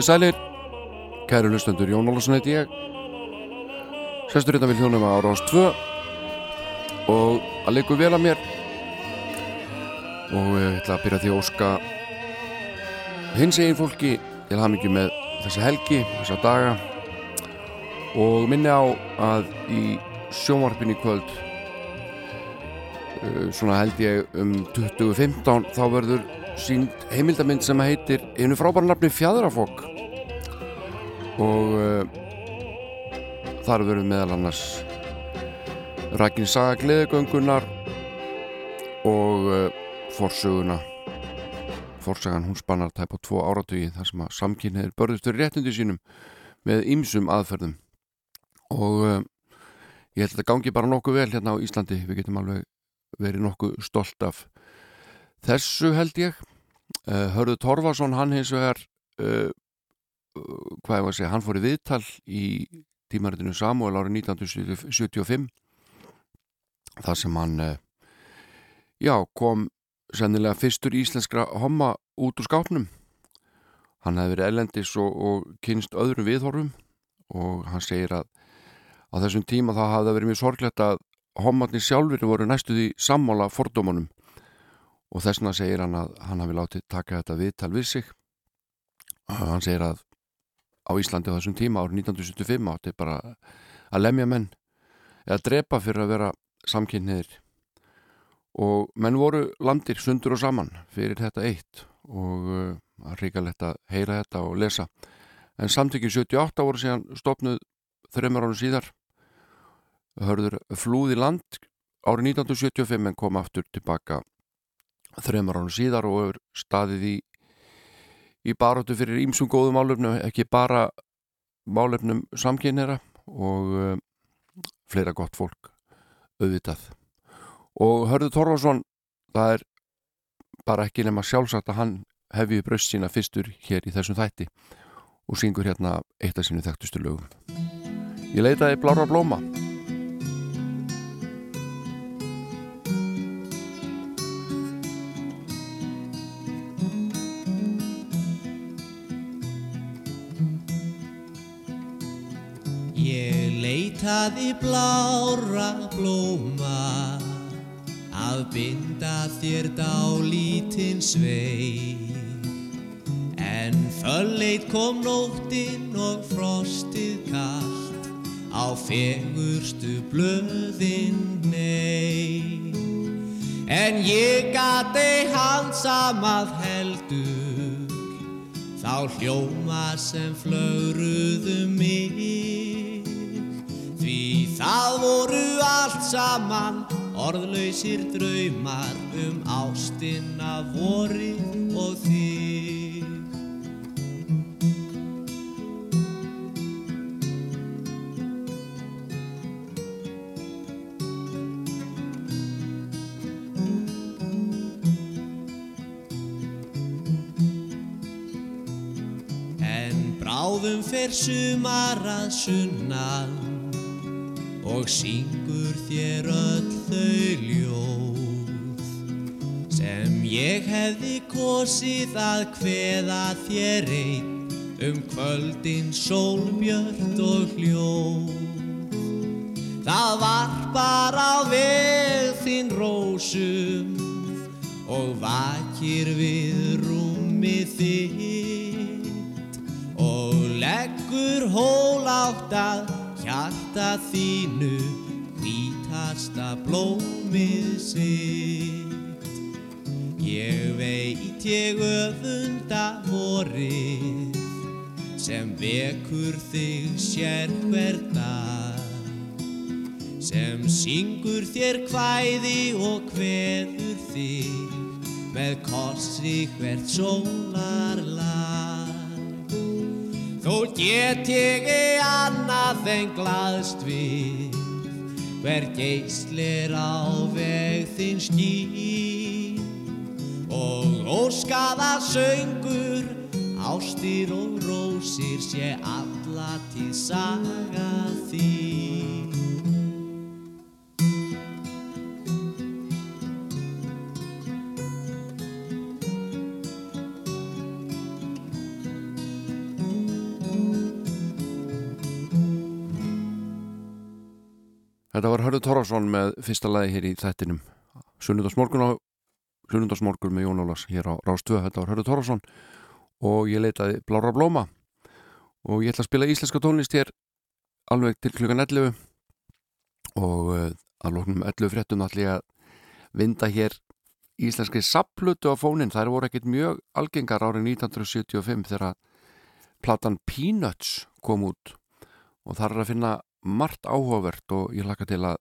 Góðið sælir, kæru hlustendur Jón Ólarsson heiti ég. Sestur hérna við hljónum á Rás 2 og að leiku vel að mér. Og ég ætla að byrja því að óska hins egin fólki til haf mikið með þessa helgi, þessa daga. Og minni á að í sjónvarpin í kvöld uh, svona held ég um 2015 þá verður sínd heimildamind sem heitir einu frábæra nafni Fjadrafokk og uh, þar verður meðal annars Rækin Saga Gleðegöngunar og uh, forsöguna forsagan hún spannar tæp á tvo áratugi þar sem að samkynniðir börðustur réttundi sínum með ýmsum aðferðum. Og uh, ég held að þetta gangi bara nokkuð vel hérna á Íslandi. Við getum alveg verið nokkuð stolt af þessu held ég. Hörðu Torfarsson hann hins vegar hvað ég var að segja, hann fór í viðtal í tímaritinu Samuel árið 1975 þar sem hann uh, já, kom sennilega fyrstur íslenskra homma út úr skápnum. Hann hefði verið ellendis og, og kynst öðrum viðhorfum og hann segir að á þessum tíma þá hafði það verið mjög sorglegt að hommarnir sjálfur voru næstuði sammála fordómanum og þessna segir hann að hann hafi látið taka þetta viðtal við sig. Hann segir að á Íslandi á þessum tíma árið 1975 átti bara að lemja menn eða drepa fyrir að vera samkynniðir og menn voru landir sundur og saman fyrir þetta eitt og uh, að ríkalegt að heyra þetta og lesa. En samtökið 78 voru síðan stopnuð þreymar ánum síðar. Hörður flúði land árið 1975 en kom aftur tilbaka þreymar ánum síðar og staðið í í baróttu fyrir ímsum góðum málefnum ekki bara málefnum samkynera og uh, fleira gott fólk auðvitað. Og Hörður Torvarsson það er bara ekki nema sjálfsagt að hann hefði bröst sína fyrstur hér í þessum þætti og syngur hérna eitt af sínu þekktustu lögum. Ég leitaði Blára Blóma Leitaði blára blóma að binda þér dálítinn svei En fölleit kom nóttin og frostið kallt á fegurstu blöðin nei En ég gat ei handsamað heldur þá hljóma sem flögruðu mig því það voru allt saman orðlausir draumar um ástina vorið og þig. En bráðum fer sumar að sunnan og syngur þér öll þau ljóð sem ég hefði kosið að kveða þér einn um kvöldin sólbjört og hljóð. Það varpar á veg þinn rósum og vakir við rúmið þitt og leggur hól átt að hjarta þínu hvítasta blómið sitt. Ég veit ég öfunda vorið sem vekur þig sér hver dag sem syngur þér kvæði og kveður þig með kossi hvert sólarlag. Þó get ég ei annað en glaðst við hver geislir á veg þinn skýr og óskaða söngur ástir og rósir sé alla til saga þín. Þetta var Hörður Tórásson með fyrsta lagi hér í þættinum. Sunnundarsmorgun á Sunnundarsmorgun með Jón Ólas hér á Rástöð Þetta var Hörður Tórásson og ég leitaði Blára Blóma. Og ég ætla að spila íslenska tónlist hér alveg til klukkan 11 og uh, að lóknum 11 fréttum ætla ég að vinda hér íslenski saplutu á fónin þær voru ekkit mjög algengar árið 1975 þegar platan Peanuts kom út. Og þar er að finna margt áhugavert og ég laka til að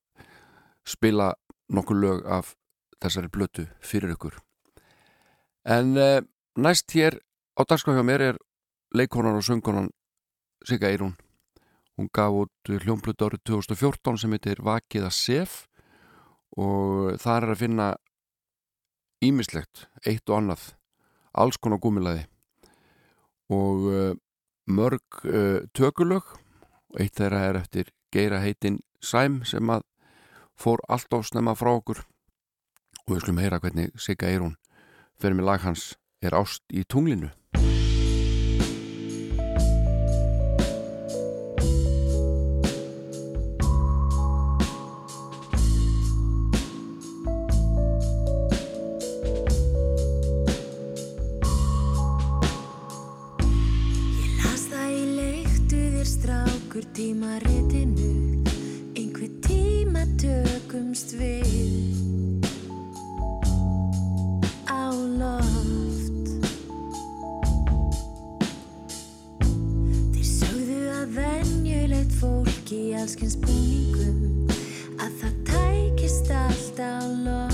spila nokkuð lög af þessari blötu fyrir ykkur. En eh, næst hér á dagskáð hjá mér er leikonan og söngunan Sigga Eirún. Hún gaf út hljómblötu árið 2014 sem heitir Vakiða Sef og þar er að finna ímislegt, eitt og annað, alls konar gúmilaði og uh, mörg uh, tökulög Eitt þeirra er eftir geira heitin Sæm sem að fór allt á snemma frá okkur og við skulum heyra hvernig Sigga Eirún fyrir með lag hans er ást í tunglinu. tímaritinu einhver tíma tökumst við. Á loft. Þeir sögðu að venjulegt fólk í allskynnsbúningum að það tækist allt á loft.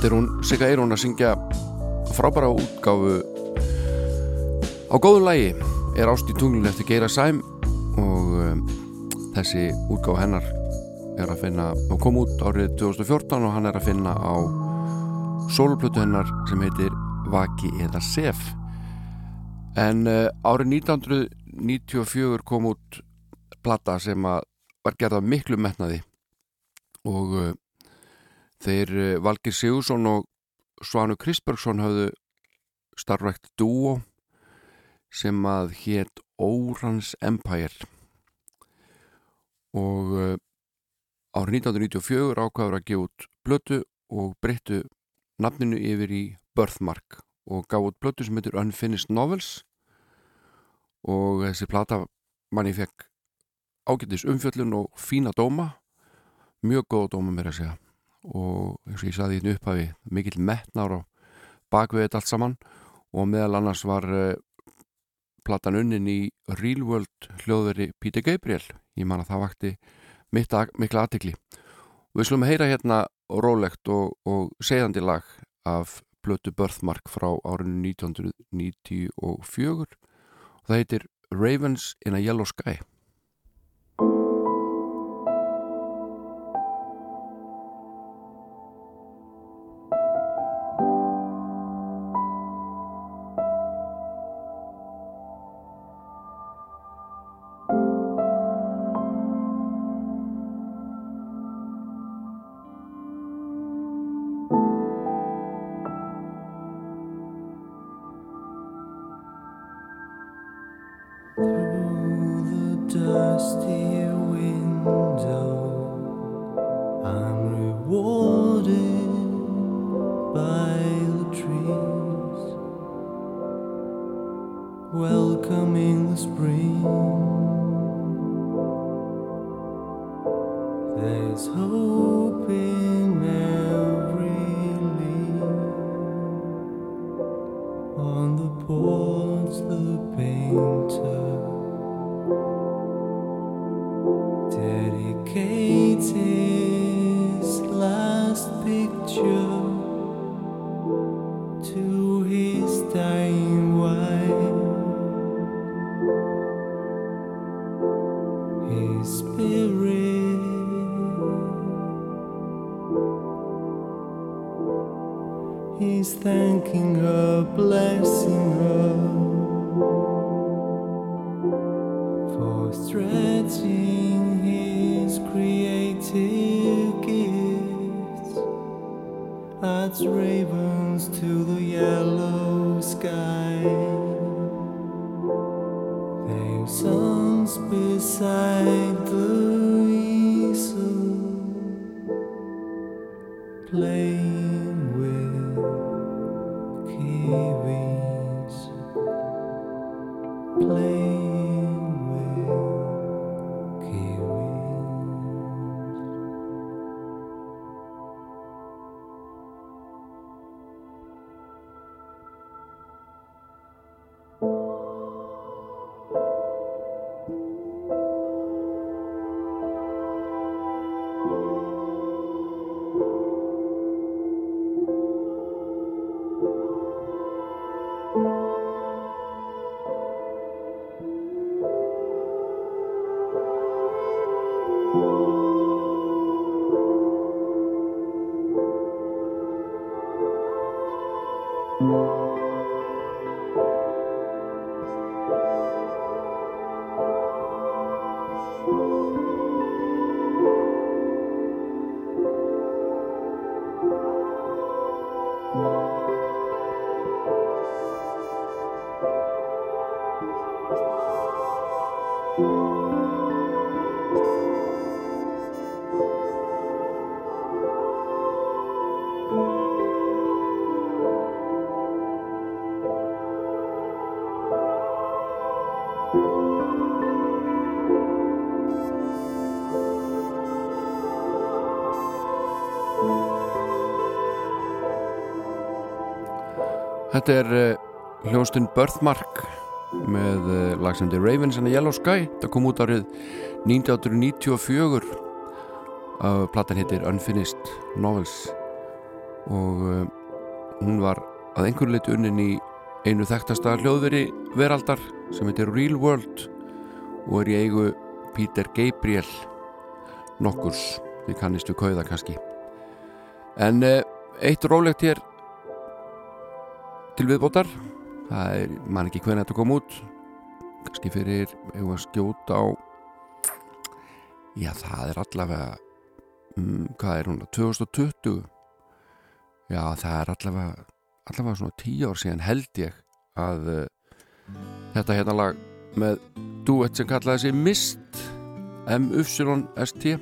Þetta er hún Sigga Eirún að syngja frábæra útgáfu á góðu lægi er ást í tunglun eftir Geira Sæm og um, þessi útgáfu hennar er að finna og kom út árið 2014 og hann er að finna á soloplötu hennar sem heitir Vaki eða Sef. En uh, árið 1994 kom út platta sem að var gerða miklu metnaði og uh, þeir uh, Valgir Sigursson og Svanu Kristbergsson hafðu starfrækt dúo sem að hétt Órans Empire. Og uh, árið 1994 ákvaður að gefa út blötu og breyttu nafninu yfir í Birthmark og gaf út blötu sem heitir Unfinished Novels. Og þessi plata manni fekk ágættis umfjöllun og fína dóma. Mjög góða dóma mér að segja og eins og ég saði hérna upphafi mikill metnar og bakvið þetta allt saman og meðal annars var uh, platan unnin í Real World hljóðveri Peter Gabriel. Ég man að það vakti mikla aðtikli við slumum að heyra hérna rólegt og, og segjandi lag af blötu Birthmark frá árinu 1994 og það heitir Ravens in a Yellow Sky beside the easel playing Þetta er uh, hljónstund Birthmark með uh, lag sem heitir Ravens and a Yellow Sky. Það kom út árið 1994 uh, platan heitir Unfinished Novels og uh, hún var að einhverju leitt unnin í einu þekktasta hljóðveri veraldar sem heitir Real World og er í eigu Peter Gabriel nokkurs, því kannistu kauða kannski. En eitt rólegt hér til viðbótar. Það er, mann ekki hvernig þetta kom út. Kannski fyrir ef að skjóta á já það er allavega um, hvað er hún 2020 já það er allavega allavega svona tíu ár síðan held ég að uh, þetta hérna lag með duett sem kallaði sig Mist M-U-S-T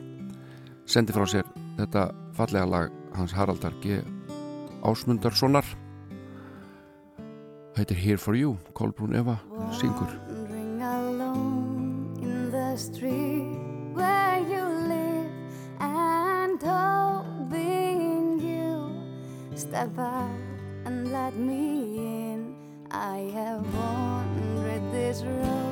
sendi frá sér þetta fallega lag hans Haraldar G. Ásmundarssonar heitir Here For You Kolbrún Eva syngur Wandering alone in the street where you live and hoping you step out and let me in. I have wandered this road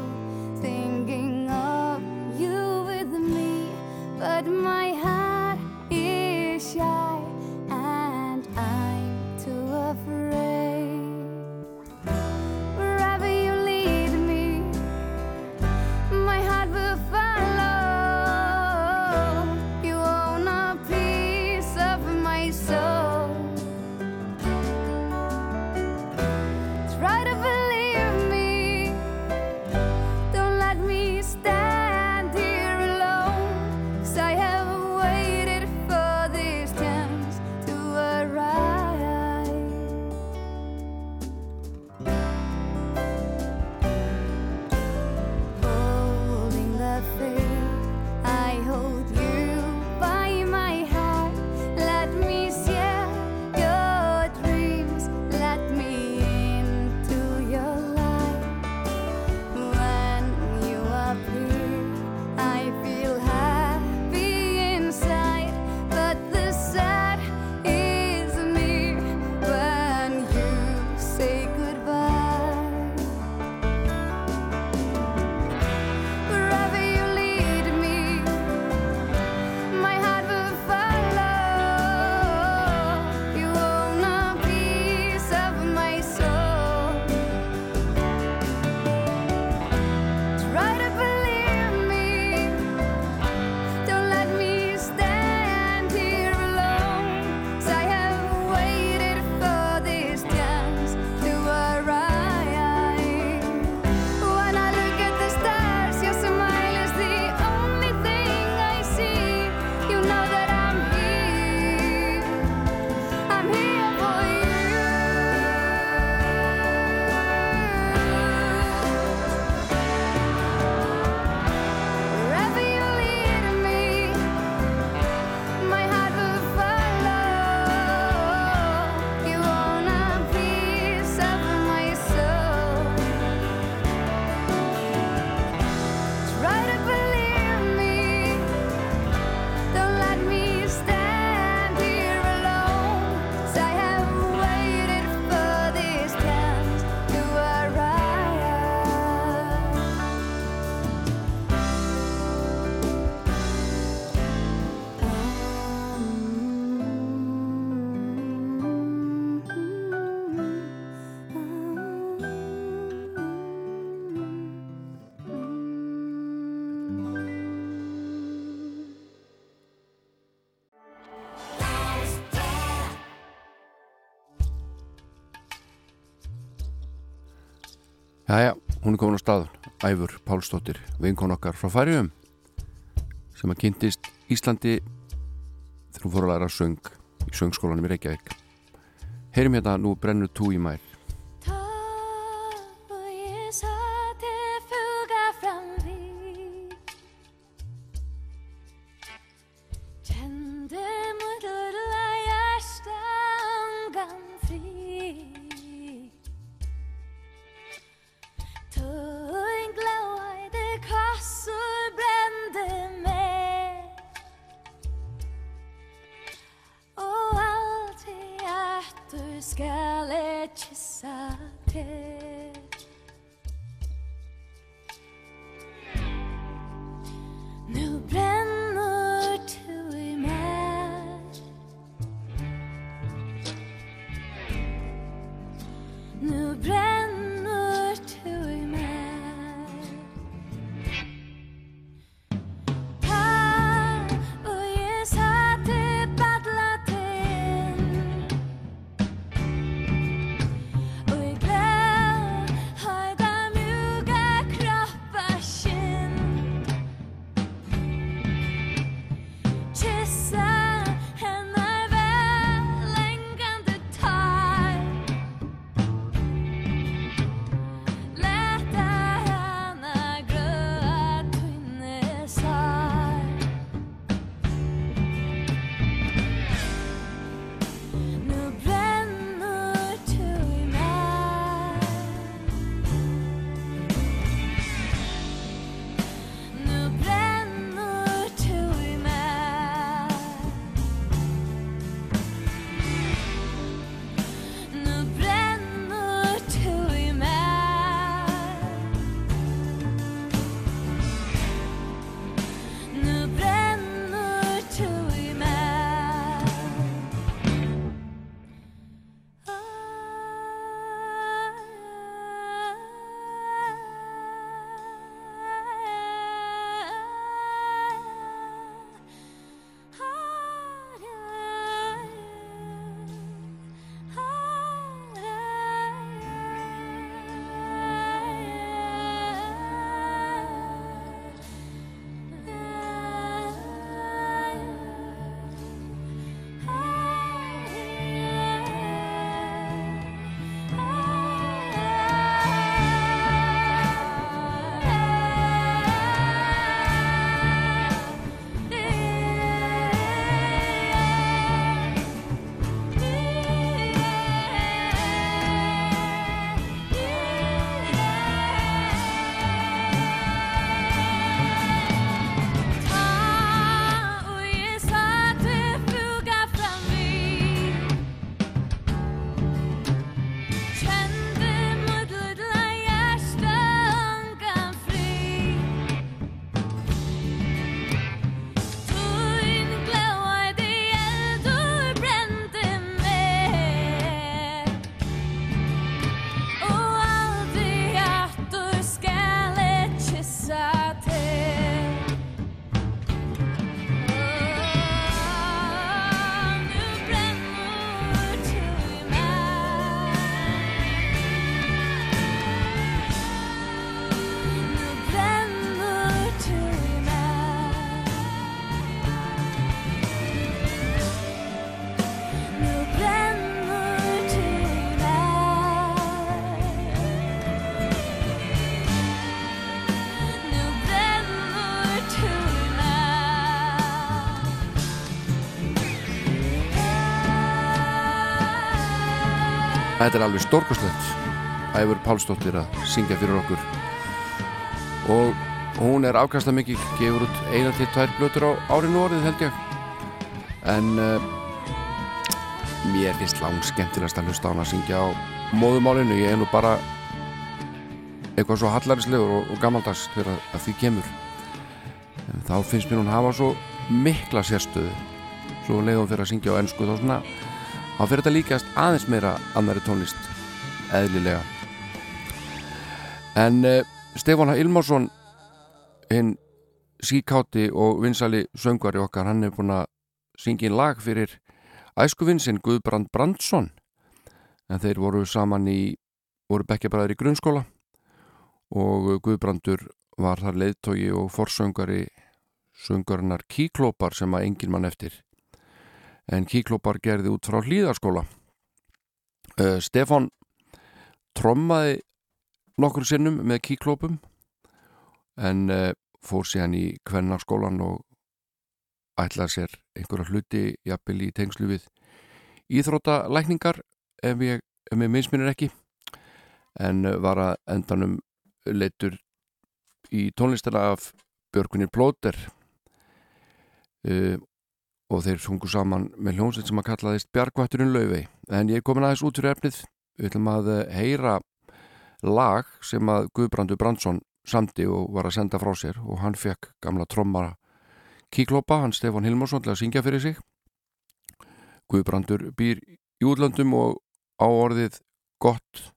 hún er komin á stað Æfur Pálsdóttir, vinkon okkar frá Færiðum sem að kynntist Íslandi þegar hún fór að læra söng í söngskólanum í Reykjavík. Heyrim hérna nú brennur tú í mær eskeletizate. Þetta er alveg stórkostlegt Æfur Pálsdóttir að syngja fyrir okkur. Og hún er afkasta mikil gefur út eina til tvær blötur á árinu orðið held ég. En uh, mér finnst langt skemmtilegast að hlusta á hún að syngja á móðumálinu ég er nú bara eitthvað svo hallarislegur og, og gammaldags þegar að því kemur. En þá finnst mér hún hafa svo mikla sérstöðu. Svo leiðum fyrir að syngja á ennsku þá svona þá fyrir þetta líkast aðeins meira annari tónlist eðlilega. En uh, Stefán Ilmarsson hinn síkáti og vinsali söngvari okkar hann er búin að syngja inn lag fyrir æskuvinsinn Guðbrand Brandsson. En þeir voru saman í voru bekkjabræðir í grunnskóla og Guðbrandur var þar leiðtogi og forsöngari söngarinnar Kíklópar sem að engin mann eftir en Kíklópar gerði út frá hlýðarskóla uh, Stefan trommaði nokkur sinnum með Kíklópum en uh, fór síðan í kvennarskólan og ætlaði sér einhverja hluti jafnvel í tengslu við íþróttalækningar ef ég, ef ég minnsminir ekki en uh, var að endanum leitur í tónlistana af Björgunir Plóter. Uh, og þeir sungu saman með hljómsveit sem að kallaðist Bjargvætturinn Lauvei en ég er komin aðeins út fyrir efnið. Við ætlum að heyra lag sem að Guðbrandur Brandsson samti og var að senda frá sér. Og hann fekk gamla trommara kíklópa, hann Stefán Hilmarsson til að syngja fyrir sig. Guðbrandur býr í útlandum og á orðið gott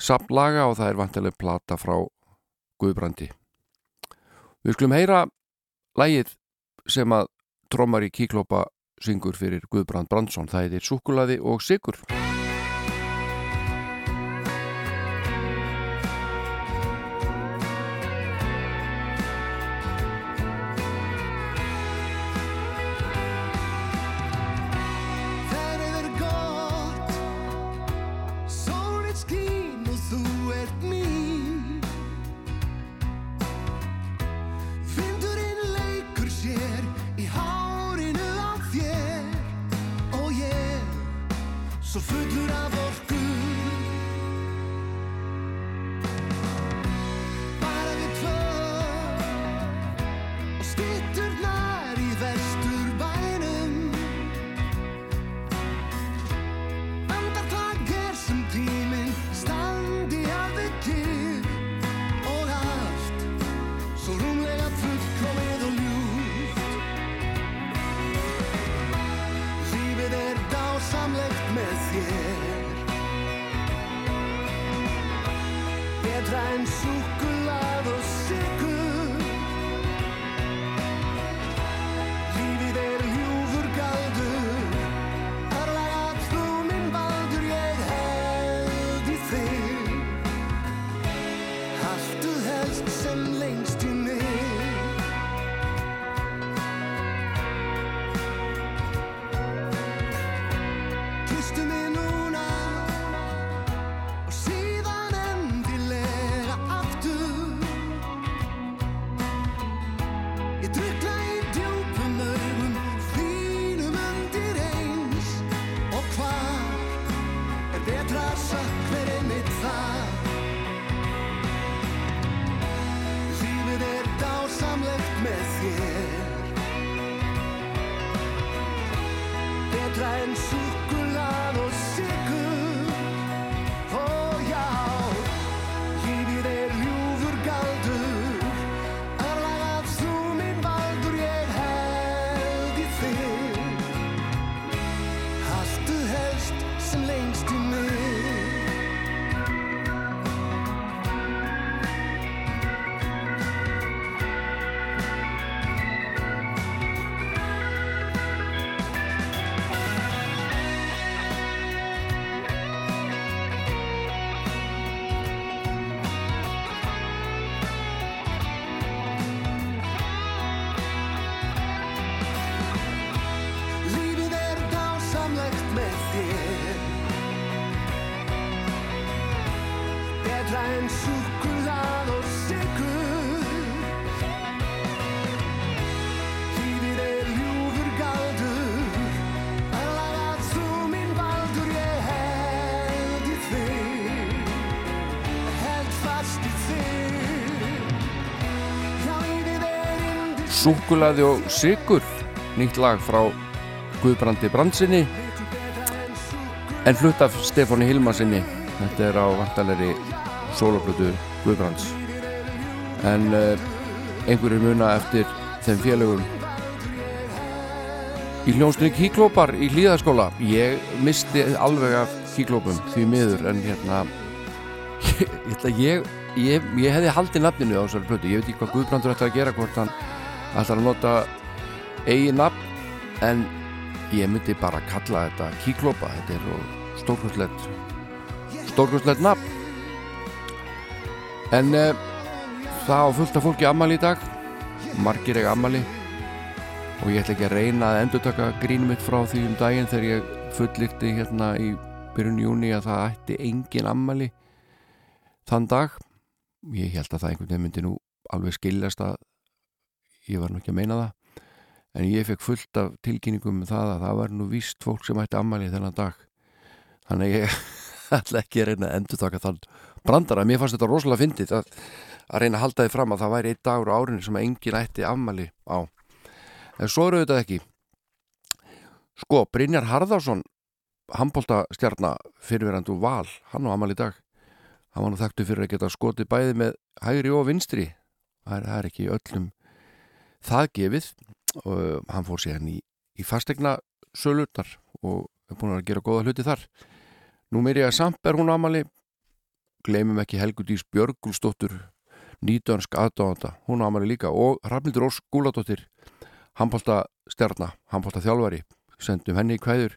sapnlaga og það er vantileg plata frá Guðbrandi. Við skulum heyra lægið sem að trommar í kíklópa syngur fyrir Guðbrand Brandsson. Það heitir Súkulaði og Sigur traen Schokolade und Stickel. Hier der Juvergalder, er lag zum in Walder, je hält die See, hält fast die See. Súkulaði og sigur, nýtt lag frá Guðbrandi Brandsinni en flutt af Stefóni Hilmasinni þetta er á vantalegri soloplötu Guðbrands. En uh, einhverjir muna eftir þeim félögum. Í hljónstunni kíklópar í hlýðaskóla ég misti alveg af kíklópum því miður en hérna ég, ég, ég, ég hefði haldið nafninu á þessari plötu, ég veit ekki hvað Guðbrandur ætti að gera hvort hann ætti að nota eigi nafn en ég myndi bara kalla þetta kíklópa, þetta er stórkvöldlegt stórkvöldlegt nafn en uh, það á fullt af fólki ammali í dag. Margir eiga ammali og ég ætla ekki að reyna að endur taka grínum mitt frá því um daginn þegar ég fullirti hérna í byrjun júni að það ætti engin ammali þann dag. Ég held að það einhvern veginn myndi nú alveg skiljast að ég var nú ekki að meina það. En ég fekk fullt af tilkynningum með það að það var nú víst fólk sem ætti ammali þennan dag. Þannig ég ætla ekki að reyna að endur taka þann brandara, mér fannst þetta rosalega fyndið að, að reyna að halda því fram að það væri einn dagur á árinu sem engin ætti ammali á. En svo eru þetta ekki. Sko, Brynjar Harðarsson handbóltastjarnar fyrirverandu val, hann á amal í dag. Hann var nú þekktu fyrir að geta skoti bæði með hægri og vinstri. Það er, það er ekki öllum það gefið. Og hann fór hann í, í fastegna sölurnar og er búin að gera góða hluti þar. Nú meiri að samt er hún amali gleymum ekki Helgudís Björgulsdóttur nýtönsk aðdáðanda, hún amali líka. Og Rafnildur Ós Gúladóttir handbólta stjarnar, handbólta þjálfari sendum henni í kvæður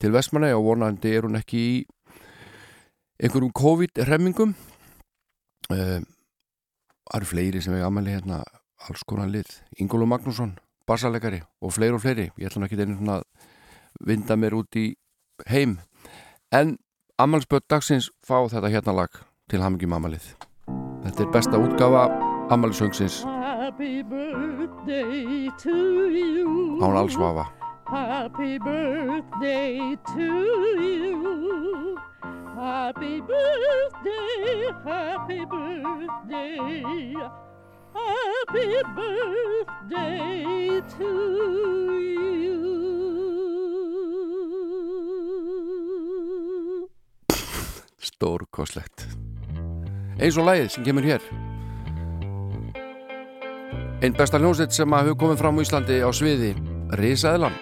til Vestmanna og vonandi er hún ekki í einhverjum COVID-remmingum uh, það eru fleiri sem hefur aðmæli hérna? Alls konar lið, Ingólu Magnússon bassalegari og fleiri og fleiri. Ég ætla ekki einhvern að vinda mér út í heim. En ammælspöld dagsins fá þetta hérna lag til hamingjum ammælið þetta er besta útgafa ammælsöngsins Happy birthday to you. án alls vafa Happy birthday to you. Happy birthday, happy birthday. Happy birthday to you. Stórkoslegt eins og lagið sem kemur hér. Einn besta hljómsveit sem hefur komið fram á Íslandi á sviði Risaðlan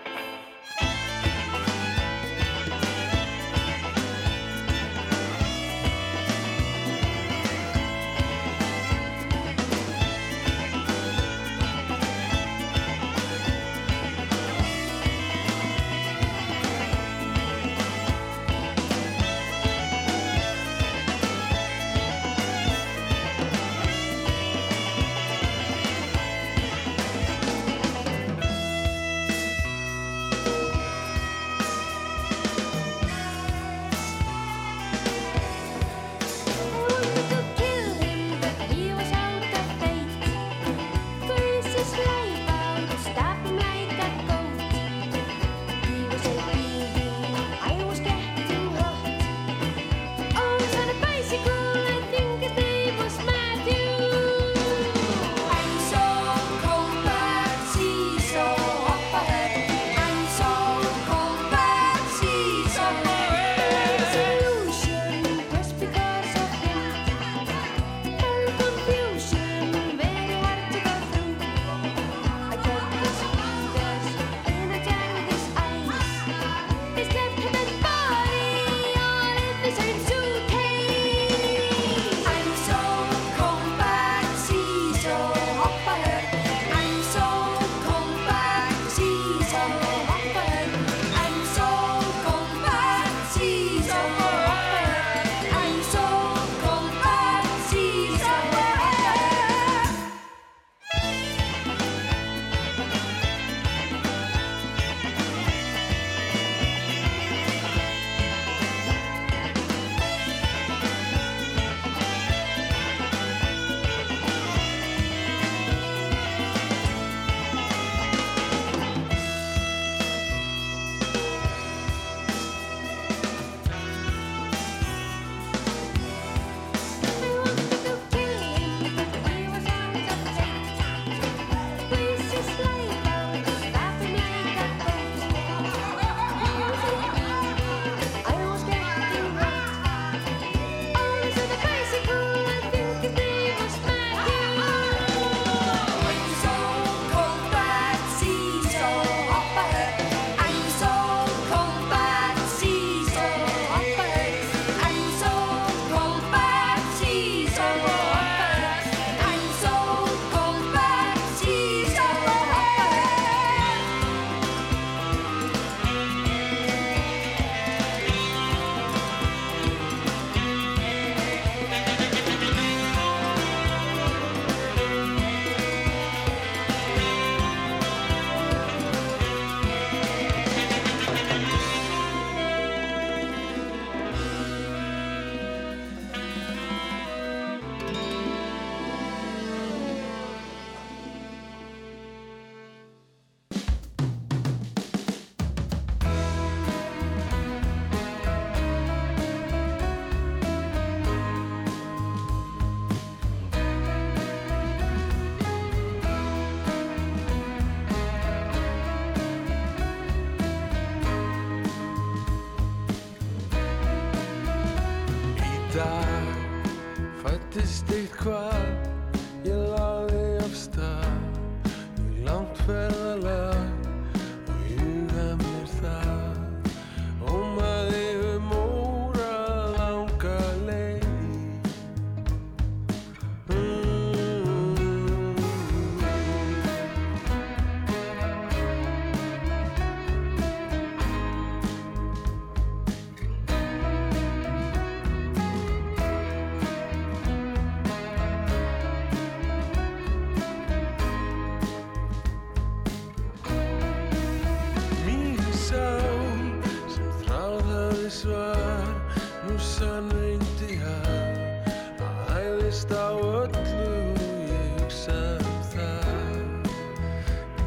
nú sann reyndi að að æðist á öllu og ég hugsa um það.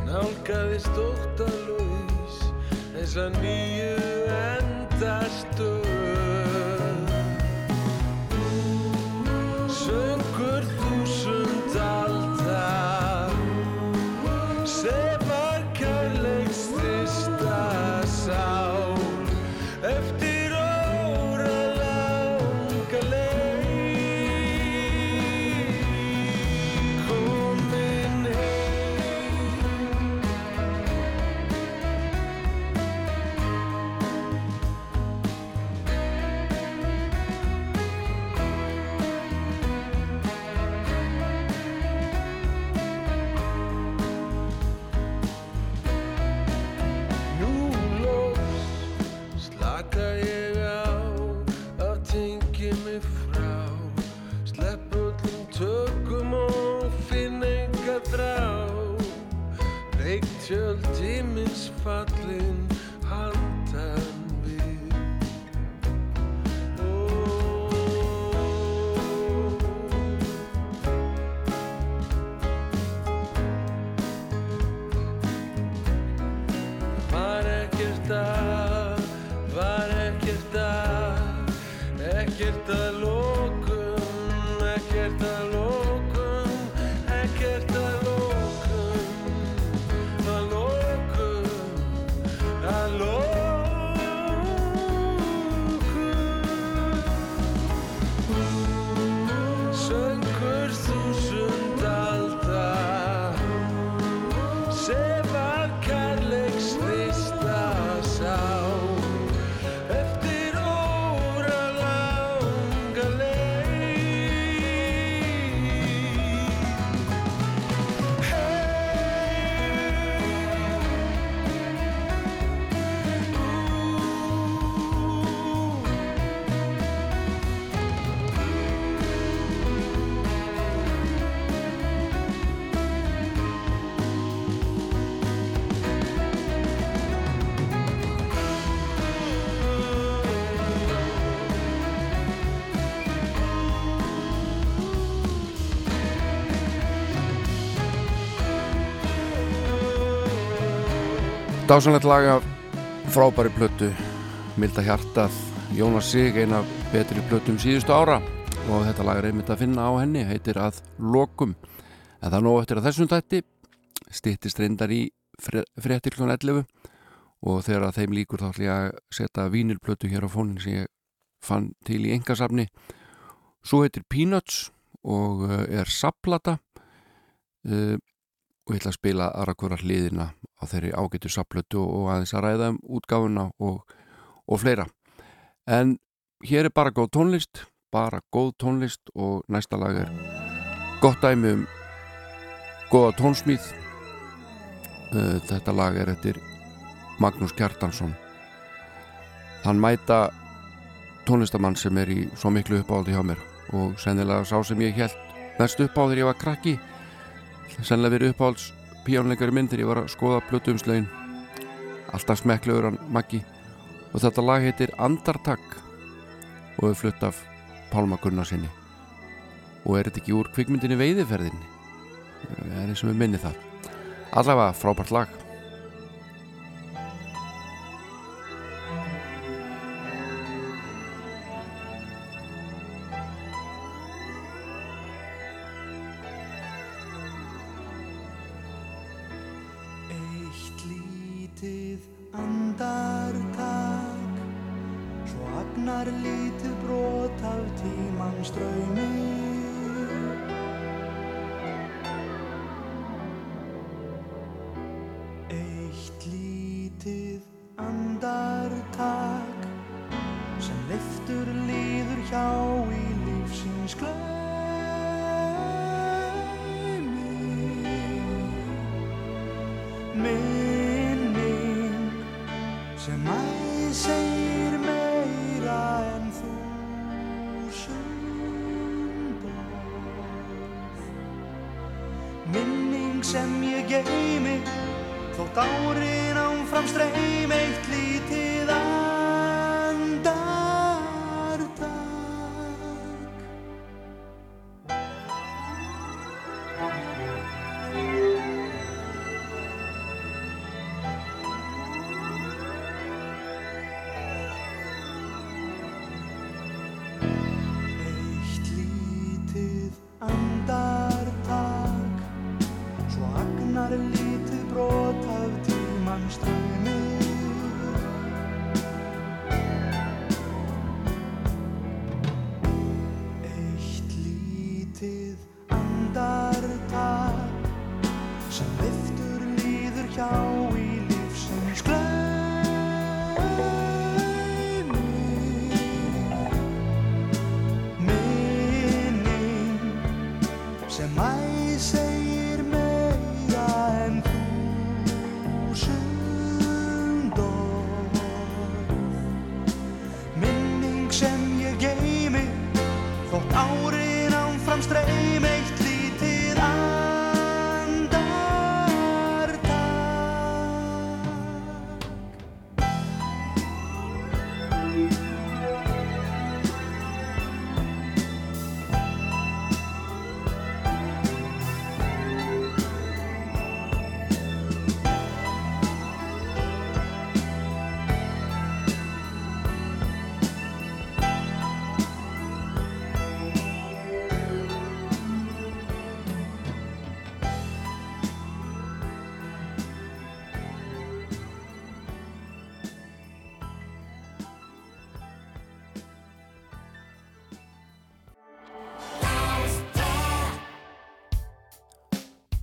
Nálgaðist óttalus þessa nýju Dásanlegt lag af frábæri plötu Milda Hjartað Jónas Sig, eina betri plötum síðustu ára. Og þetta lag er einmitt að finna á henni heitir að lokum. En það er nóg eftir að þessum tætti stýttist reyndar í fréttir kl. 11 og þegar þeim líkur þá ætlum ég að setja vínilplötu hér á fónin sem ég fann til í engasafni svo heitir Peanuts og uh, er saplata uh, og ég ætla að spila aðra hvora hliðina á þeirri ágættu saplötu og aðeins að ræða um útgáfuna og, og fleira. En hér er bara góð tónlist bara góð tónlist og næsta lag er gott dæmi um góða tónsmíð. Uh, þetta lag er eftir Magnús Kjartansson. Hann mæta tónlistamann sem er í svo miklu uppáhaldi hjá mér og sennilega sá sem ég held mest upp á þegar ég var krakki sennilega verið uppáhalds píjónleikari minn þegar ég var að skoða plötumslögin alltaf smekklegur hann Maggi. Og þetta lag heitir Andartak og er flutt af Pálma Gunnarsinni og er þetta ekki úr kvikmyndinni veiðiferðinni? Það er eins og við minni það. Allavega frábært lag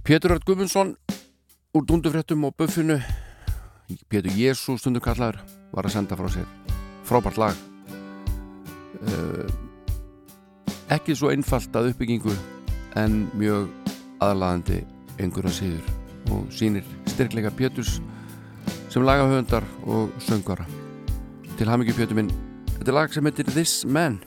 Pétur Örd Guðmundsson úr Dundufréttum og Buffinu. Pétur Jésu stundu kallar var að senda frá sér. Frábært lag. Uh, ekki svo einfalt að uppbyggingu en mjög aðlaðandi einhverja síður og sýnir styrkleika Péturs sem lagahöfundar og söngvara. Til hamingi Pétur minn. Þetta er lag sem heitir This Man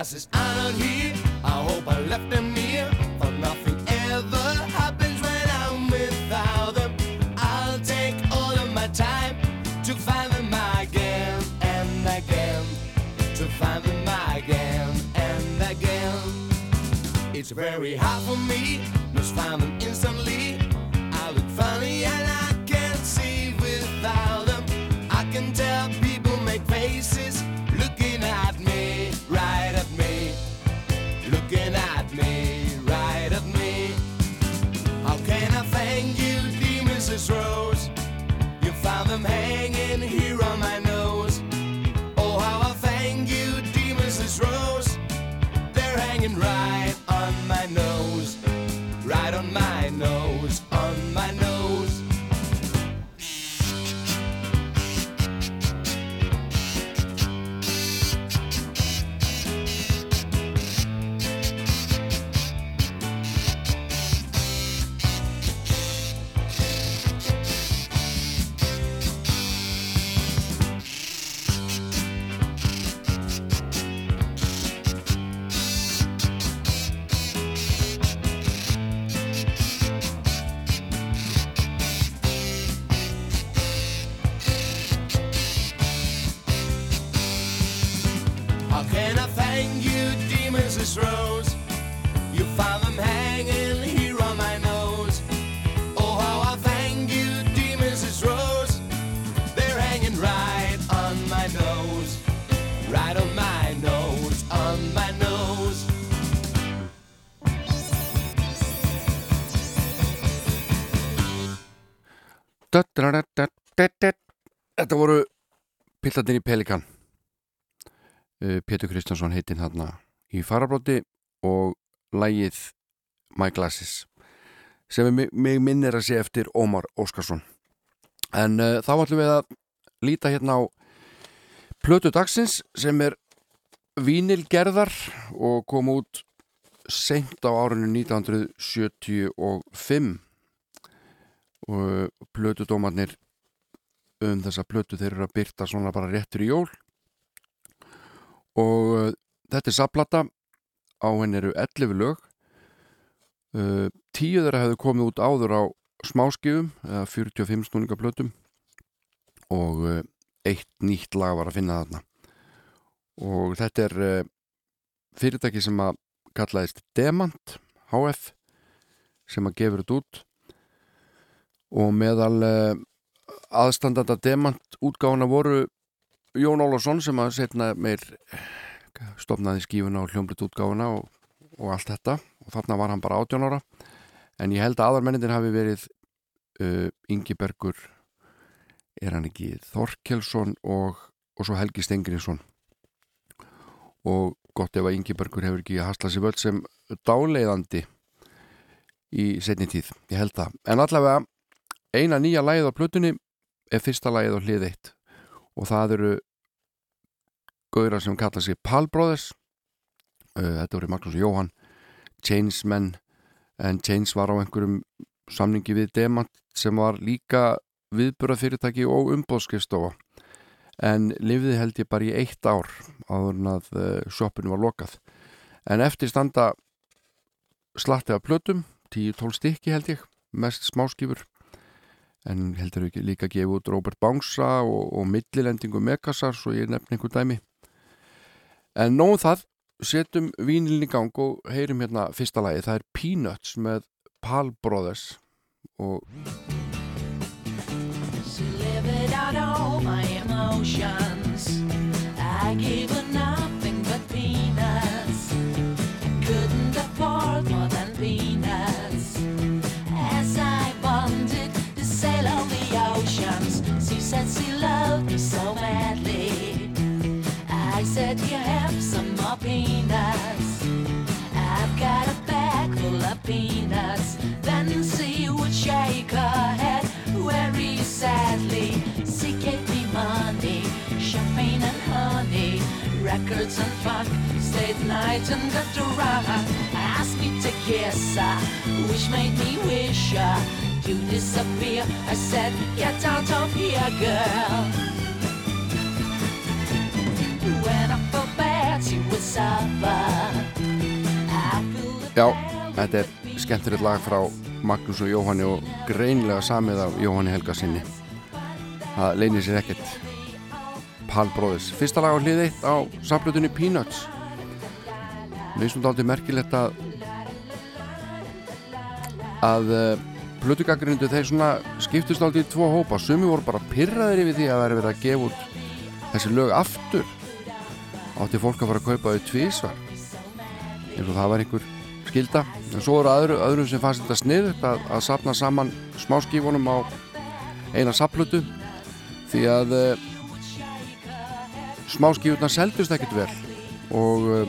not here. I hope I left them near. For nothing ever happens when I'm without them. I'll take all of my time to find them again and again. To find them again and again. It's very hard for me, must find them instantly. I pillarnir í Pelikan. Uh, Pétur Kristjánsson heitinn hann í farabróti og lægið My Glasses sem mig, minnir að sé eftir Ómar Óskarsson. En uh, þá ætlum við að líta hérna á plötu dagsins sem er vínilgerðar og kom út seint á árinu 1975 og plötudómarnir um þessa plötu þeir eru að byrta svona bara réttur í jól. Og uh, þetta er saplata á henni eru 11 lög. Uh, 10 þeirra hefðu komið út áður á smáskifum eða 45 snúningaplötum og uh, eitt nýtt lag var að finna þarna. Og þetta er fyrirtæki sem að kallaðist Demant HF sem að gefur þetta út. Og meðal aðstandanda Demant útgáfuna voru Jón Ólafsson sem að setna meir stopnaði skífuna og hljómblut útgáfuna og, og allt þetta. Og þarna var hann bara 18 ára. En ég held að aðarmennindir hafi verið uh, Ingi Bergur er hann ekki Þorkelsson og, og svo Helgi Stengriðsson og gott ef að Ingi Bergur hefur ekki haslað sér völd sem dáleiðandi í setni tíð, ég held það. En allavega eina nýja lægið á plötunni er fyrsta lægið á hlið eitt. Og það eru gauðra sem kalla sig Pal Brothers. Uh, þetta voru Magnús Jóhann. Chainsmen en Chains var á einhverjum samningi við Demant sem var líka viðburðafyrirtæki og umbóðskristofa en lifði held ég bara í eitt ár áður en að shoppinu var lokað. En eftir standa slatti af plötum 10-12 stykki held ég mest smáskifur en heldur ekki líka að gefa út Robert Bangsa og, og millilendingu Megasar svo ég nefn einhver dæmi en nóðum það setjum vínilin í gang og heyrum hérna fyrsta lagi, það er Peanuts með Pal Brothers og To live it out all my emotions. I gave her sadly. Me money, champagne and honey, records and funk, stayed night and got to rock. Asked me to kiss her, uh, which made me wish uh, her to disappear. I said, Get out of here, girl. When I felt bad, she would suffer. Þetta er skemmtilegt lag frá Magnús og Jóhanni og greinlega samið af Jóhanni Helga sinni. Það leynir sér ekkert. Pal Brothers. Fyrsta lag á hlið eitt á saflutunni Peanuts. Þetta aldrei merkilegt að að uh, plötugagrindu þeir svona skiptust aldrei í tvo hópa. Sumi voru bara pyrraðir yfir því að það er verið að gefa út þessi lög aftur. Átti fólk að fara að kaupa þau tvísvar. Eins og það var einhver skilda en svo eru öðru, öðrum sem fannst þetta sniðut að, að sapna saman smáskífunum á eina saplutu því að uh, smáskífurnar seldust ekkert vel og uh,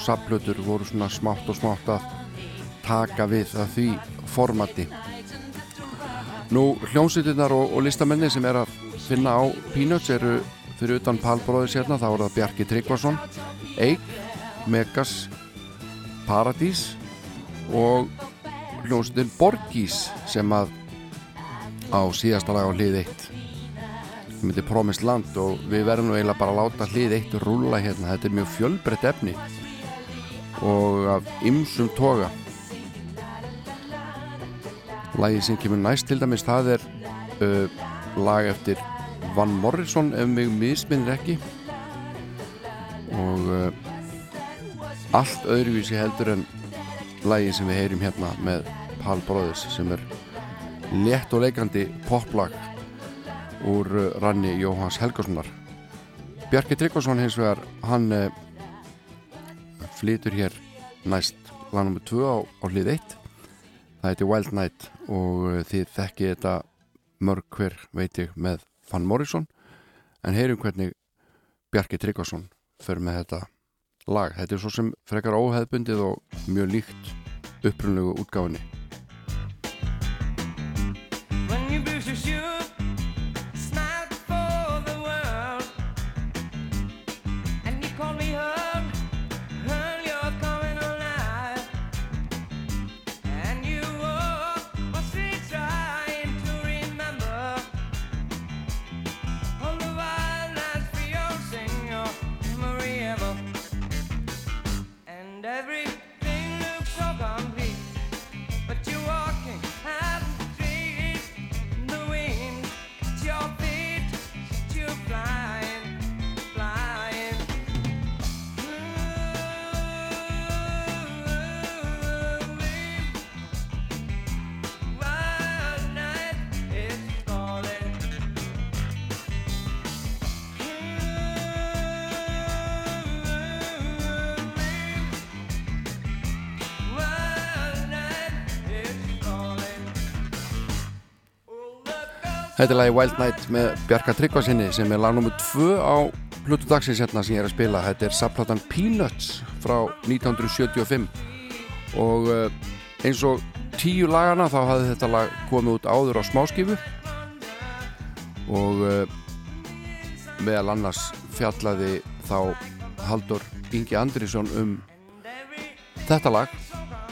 saplutur voru svona smátt og smátt að taka við að því formati. Nú hljómsveitirnar og, og listamenni sem er að finna á Peanuts eru fyrir utan Palbróðis hérna þá er það Bjarki Tryggvason Eik, Megas Paradís og hljómsveitin Borgís sem að á síðasta lag á hlið 1 sem heitir Promised Land og við verðum nú eiginlega bara að láta hlið 1 rúla hérna, þetta er mjög fjölbreytt efni og af ymsum toga. Lagið sem kemur næst til dæmis það er uh, lag eftir Van Morrison ef mig misminnir ekki. Og uh, allt öðruvísi heldur en lagið sem við heyrim hérna með Pal Brothers sem er létt og leikandi poplag úr uh, ranni Jóhans Helgasonar Bjarki Tryggvason hins vegar hann uh, flytur hér næst lag nr. 2 á, á hlið 1 það heitir Wild Night og uh, þið þekki þetta mörg hver veit ég með Van Morrison en heyrum hvernig Bjarki Tryggvason fyrir með þetta lag. Þetta er svo sem frekar óheðbundið og mjög líkt upprunlegu útgáfinni Þetta er lagi Wild Night með Bjarka Tryggvasinni sem er lag nr. 2 á Plutu dagsins hérna sem ég er að spila þetta er sapplatan Peanuts frá 1975 og uh, eins og tíu lagana þá hafði þetta lag komið út áður á smáskifu og uh, meðal annars fjallaði þá Haldur Ingi Andrisson um þetta lag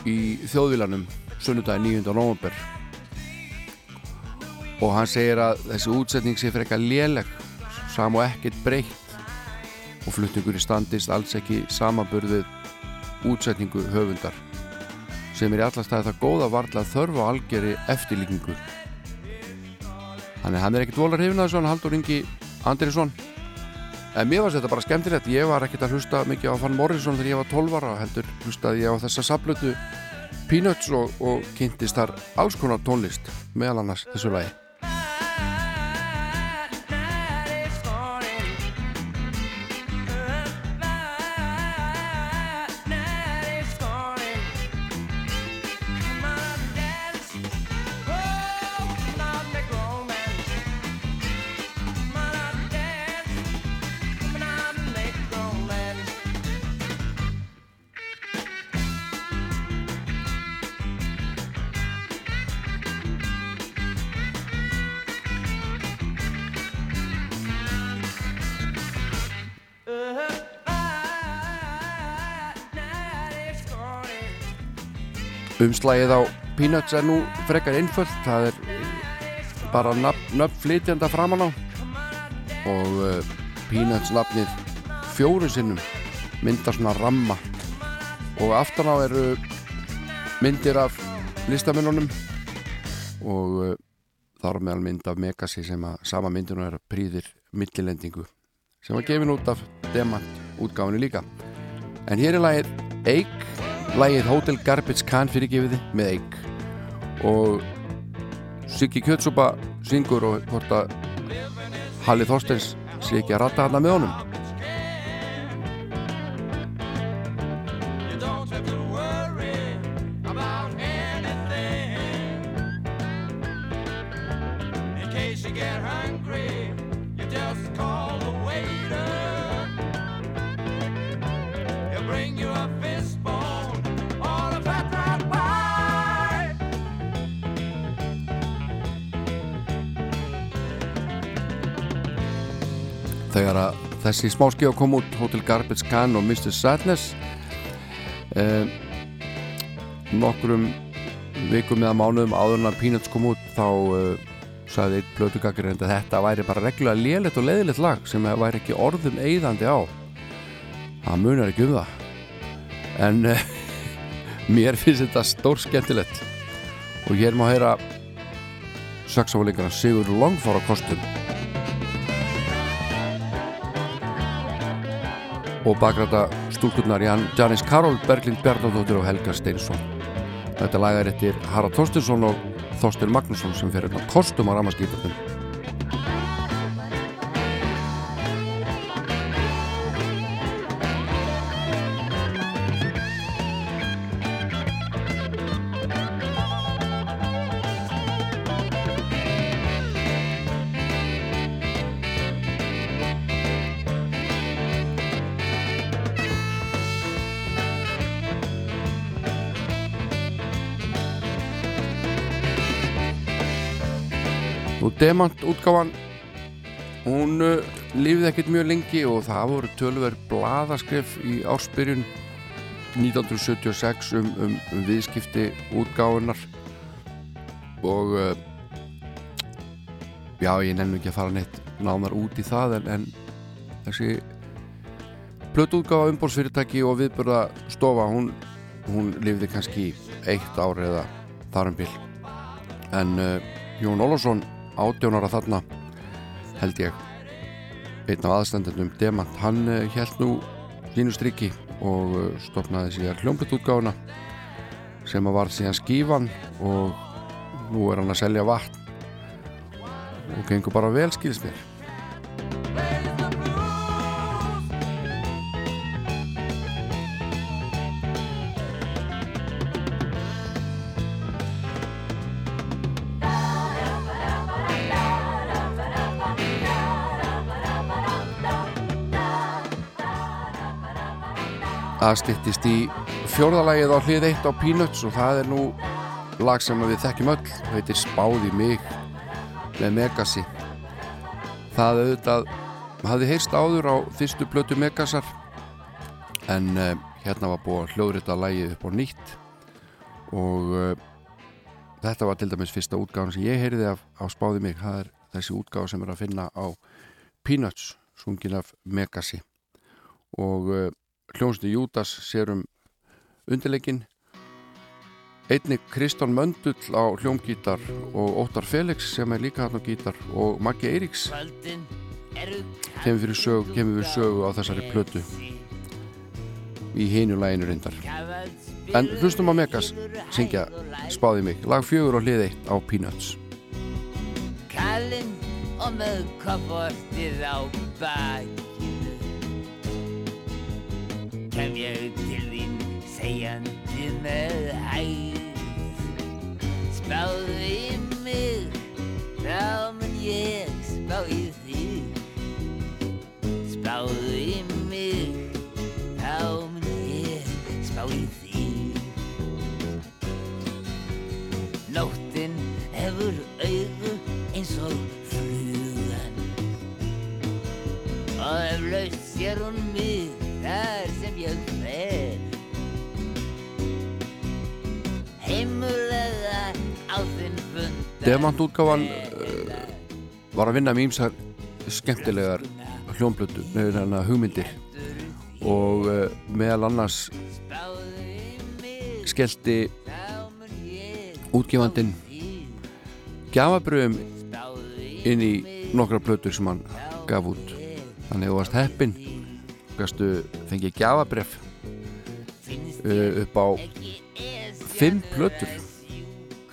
í þjóðvílanum sunnudagi 9. november og hann segir að þessi útsetning sé eitthvað léleg sam og ekkert breytt. Og flutningur í standist alls ekki samanburðið útsetningu höfundar sem er í allastæði það góða varla þörf á algjörri eftirlíkingu. Þannig hann er ekkert volar hefina þessu hann Haldur Ingi Andrisson en mér varst þetta bara skemmtilegt. Ég var ekkert að hlusta mikið á Van Morrison þegar ég var 12 ára heldur hlustaði ég á þessa saplötu Peanuts og, og kynntist þar alls konar tónlist meðal annars þessu lagi Umslagið á Peanuts er nú frekar einföld það er bara nöfn, flytjanda framan á. Og uh, Peanuts nafnið fjóru sinnum myndar svona ramma. Og aftan á eru myndir af listamennunum og uh, þar meðal mynd af Megasi sem að sama myndinu er príðir millilendingu sem var gefin út af Demant útgáfinu líka. En hér er lagið Eik lagið Hotel Garbage Can fyrir gefiði með Eik og Siggi Kjötsupa syngur og hvort að Halli Þorsteins sé ekki að ratta hana með honum þessi smáskíða kom út Hotel Garbage Can og Mr. Sadness. Eh, nokkrum vikum eða mánuðum áður en að Peanuts kom út þá eh, sagði einn blötugakir að þetta væri bara reglulega lélegt og leiðilegt lag sem væri ekki orðum eigðandi á. Það munar ekki um það. En eh, mér finnst þetta stór skemmtilegt og hér má heyra saxofóleikara Sigur Longfár á kostum og bakræta stúlkurnar Jan Janis Karol, Berglind Bjarnadóttir og Helga Steinsson. Þetta lag er eftir Harald Þorstinsson og Þorstin Magnússon sem fer hérna kostum á ramaskýtatum. Demant útgáfan hún uh, lifið ekkert mjög lengi og það voru tölver blaðaskref í ársbyrjun 1976 um, um, um viðskipti útgáfunar og uh, já ég nefnum ekki að fara neitt nánar út í það en, en þessi plötuútgáfa umbórsfyrirtæki og viðbörða stofa hún, hún lifði kannski eitt ár eða þar um bil. En uh, Jón Ólafsson átjónara þarna held ég. Einn af aðstandendum Demant, hann held nú sínu striki og uh, stopnaði síðan hljómblutútgáfuna sem að var síðan skífan og nú er hann að selja vatn og gengur bara vel Það styttist í fjórðalagið á hlið eitt á Peanuts og það er nú lag sem við þekkjum öll. Heitir Spáði mig með Megasi. Það auðvitað hafði heyrst áður á fyrstu blötu Megasar en uh, hérna var búið að hljóðrita lagið upp á nýtt. Og uh, þetta var til dæmis fyrsta útgáðan sem ég heyrði af, af Spáði mig. Það er þessi útgáð sem er að finna á Peanuts sungin af Megasi. Og uh, hljónstu Júdas sér um undirleikin einnig Kristján Möndull á hljómgítar og Óttar Felix sem er líka hann á gítar og Maggi Eiríks kemur fyrir sög, kemur fyrir sögu á þessari plötu. Í hinu læginu reyndar. En hlustum á Megas syngja Spáði mig, lag fjögur og hlið eitt á Peanuts. Kallinn og með kopportið á bakinu Kem ég til þín segjandi með hæð Spáðu í mig, þá mun ég spá í þig. Spáðu í mig, þá mun ég spá í þig. Nóttin hefur augu eins og flugan. Og eflaust sér hún fund Demant útgáfan uh, var að vinna með ímsar skemmtilegar hljómblötu með hérna hugmyndir og uh, meðal annars skellti útgefandinn gjafabröðum inn í nokkra plötur sem hann gaf út. Þannig að þú varst heppin gastu fengið gjafabref uh, upp á fimm plötur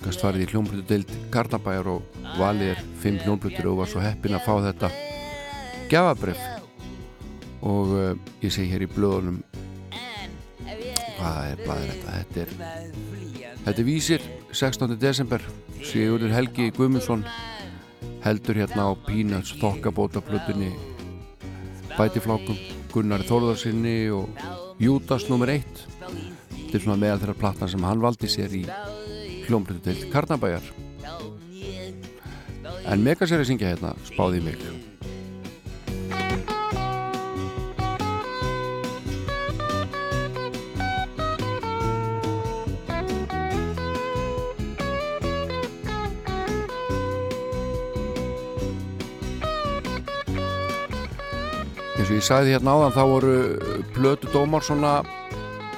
gast farið í hljómblötu deild Karnabæjar og valið er fimm hljómblötur og var svo heppin að fá þetta gjafabref og uh, ég segi hér í blöðunum hvað er blæðir þetta þetta er, þetta er vísir 16. desember Sigurður Helgi Guðmundsson heldur hérna á Peanuts þokkabóta plötunni Bætiflákum Gunnari Þórðarsinni og Júdas nr. 1 þetta er svona meðal þeirra platna sem hann valdi sér í hljómblötu til Karnabæjar. En Megaseri syngja hérna spáði mig. Eins og ég sagði hérna áðan þá voru plötu dómar svona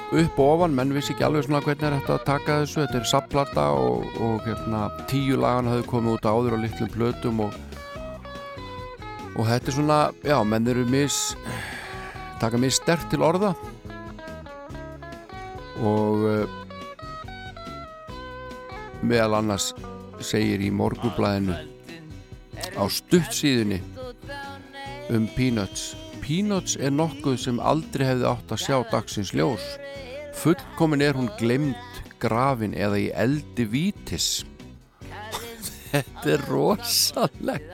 upp og ofan, menn vissi ekki alveg svona hvernig er þetta að taka þessu, þetta er sapplata og, og hérna tíu lagan hafði komið út áður á litlum plötum og og þetta er svona, já, menn eru mis taka mis stert til orða. Og uh, meðal annars segir í morgublæðinu á stuttsíðunni um Peanuts Peanuts er nokkuð sem aldrei hefði átt að sjá dagsins ljós. Fullkomin er hún glemd grafin eða í eldi vítis. Þetta er rosalegt.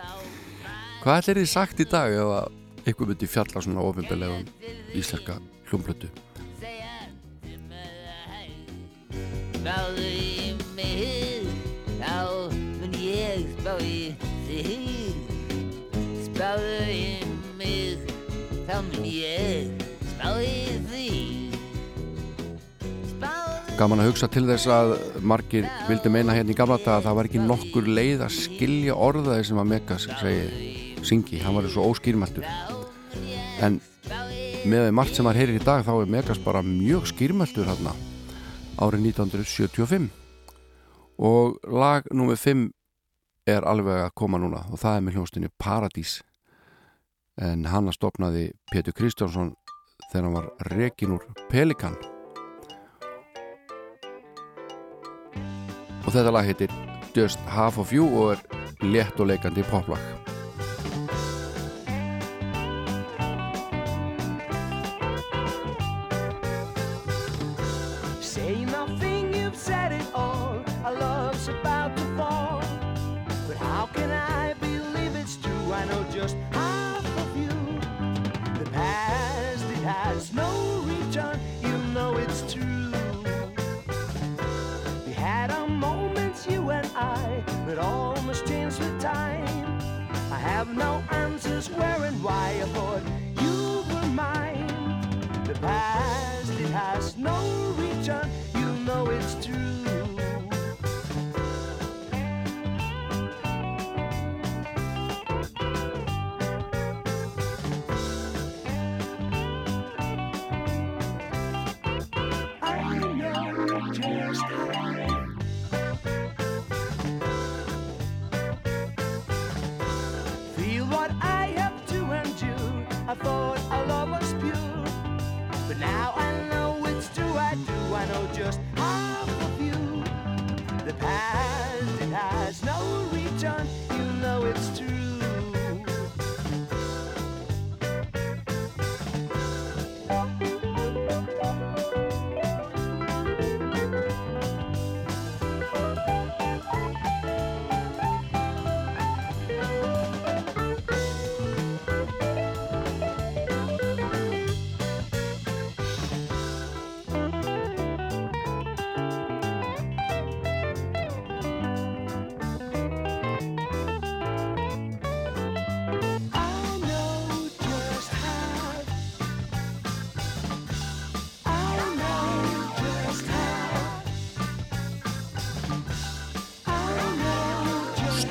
Hvað er þið sagt í dag ef að eitthvað myndi fjalla svona ofinbelegum íslenska hljómblötu Spáðu í mig Þá mun ég spá í þig. Spáðu í Mun ég spá í þig Spáðu gaman að hugsa til þess að margir vildi meina hérna í gamla daga að það var ekki nokkur leið að skilja orðaði sem að Megas segi, syngi, hann var svo óskýrmæltur. En með því margt sem maður heyrir í dag þá er Megas bara mjög skýrmæltur hérna árið 1975 og lag nummið 5 er alveg að koma núna og það er með hljónstinni Paradís en hann að stopnaði Pétur Kristjánsson þegar hann var rekin úr Pelikan. Og þetta lag heitir Just Half of You og er létt og leikandi poplag I, but all must change with time. I have no answers where and why. I thought you were mine. The past, it has no return. You know it's true.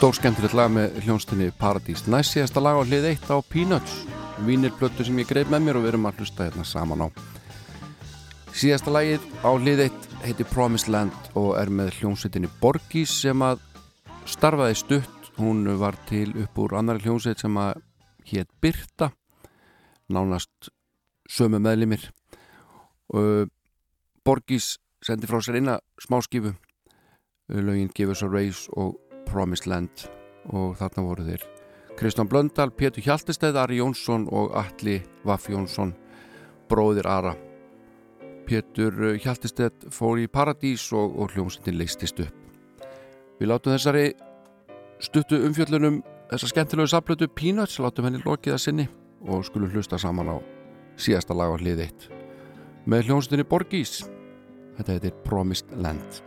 Know just Stór skemmtilegt lag með hljónstinni Paradís Næst síðasta lag á hlið 1 á Peanuts Vínirplötu sem ég greið með mér og við erum að hlusta hérna saman á Síðasta lagið á hlið eitt heitir Promised Land og er með hljómsveitinni Borgís sem að starfaði stutt. Hún var til upp úr annari hljómsveit sem að hétt Birta, nánast sömu meðlimir. Og Borgís sendi frá sér eina smáskifu, lögin Give Us a Race og Promised Land og þarna voru þeir Kristján Blöndal, Pétur Hjaltesteð, Ari Jónsson og Alli Vaff Jónsson, bróðir Ara. Pétur Hjaltestedt fór í Paradís og, og hljómsveitin leistist upp. Við látum þessari stuttu umfjöllunum þessa skemmtilegu saplötu Peanuts, látum henni lokið að sinni og skulum hlusta saman á síðasta lag á hlið eitt. Með hljómsveitinni Borgís, þetta heitir Promised Land.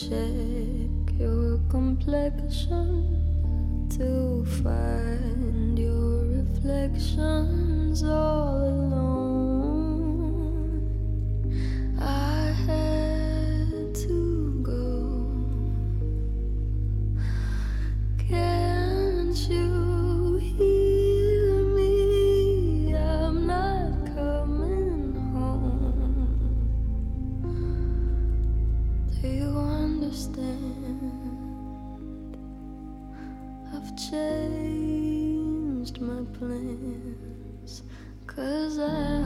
Check your complexion, to find your reflections understand? I've changed my plans. Cause I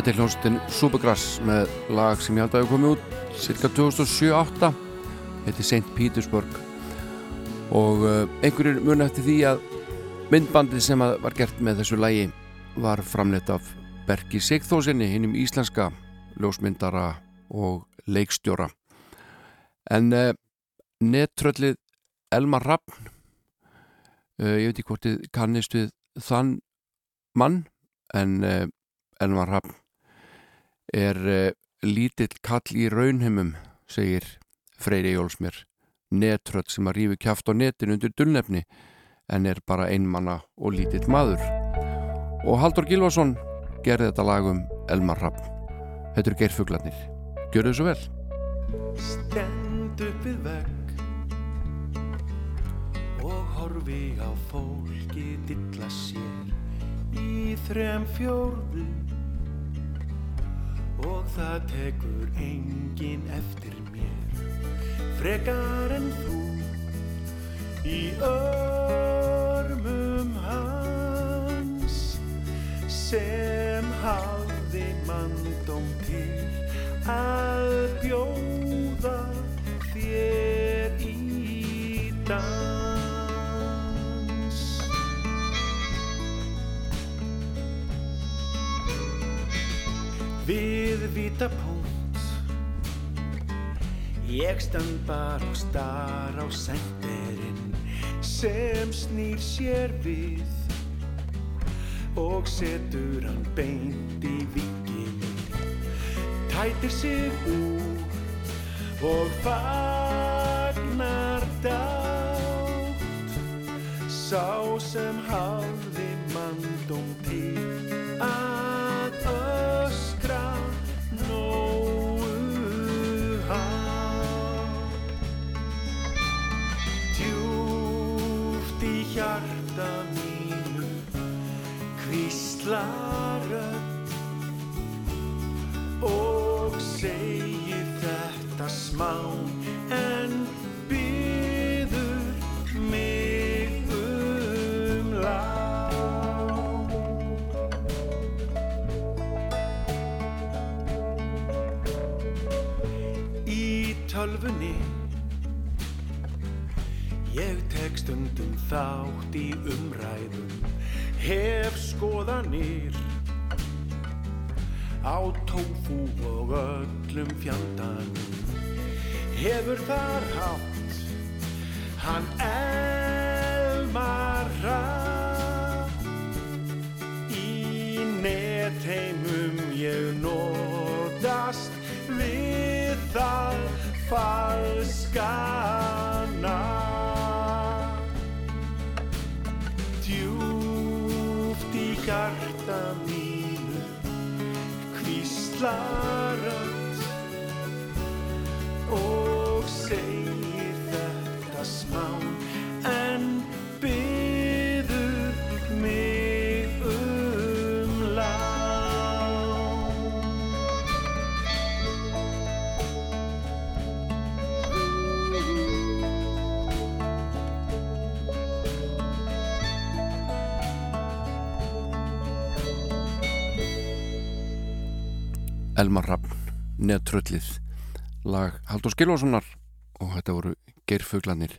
Þetta er hljómsveitin Supergrass með lag sem ég held að hafa komið út cirka 2007-08 Þetta er St. Petersburg og uh, einhverjir muni eftir því að myndbandið sem að var gert með þessu lagi var framleitt af Berki Sigþósinni hinnum íslenska ljósmyndara og leikstjóra en uh, nettröllið Elmar Rappn uh, ég veit ekki hvort þið kannist við þann mann en uh, Elmar Rappn er uh, lítill kall í raunheimum segir Freyri Jólsmér netröll sem að rífi kjáft á netin undir dullnefni en er bara einmanna og lítill maður. Og Haldur Gilvason gerði þetta lag um Elmar Rappn Þetta eru geirfuglarnir. Gjörðu þessu vel. Stend upp við vegg og horfi á fólki dilla sér í þrem fjórðu og það tekur engin eftir mér. Frekar en þú í örmum hans sem hafði mandóm til að bjóða þér í dans. Við vita punkt Ég stand bara og star á senderinn sem snýr sér við og setur hann beint í vikinu tætir sig úr og fagnar dátt. Sá sem hafði mandum til að öskra djúft í hjarta mínu hvíslarödd og segir þetta smá en byður mig um lág í tölfunni Ég tek stundum þátt í umræðum, hef skoðanir á tófu og öllum fjandanum. Hefur þar hátt hann elmar rætt í netheimum ég nótast við það falskana hvíslarönd og Elmar Rappn, Netröllið lag Haldur Skilvarssonar og þetta voru Geirfuglanir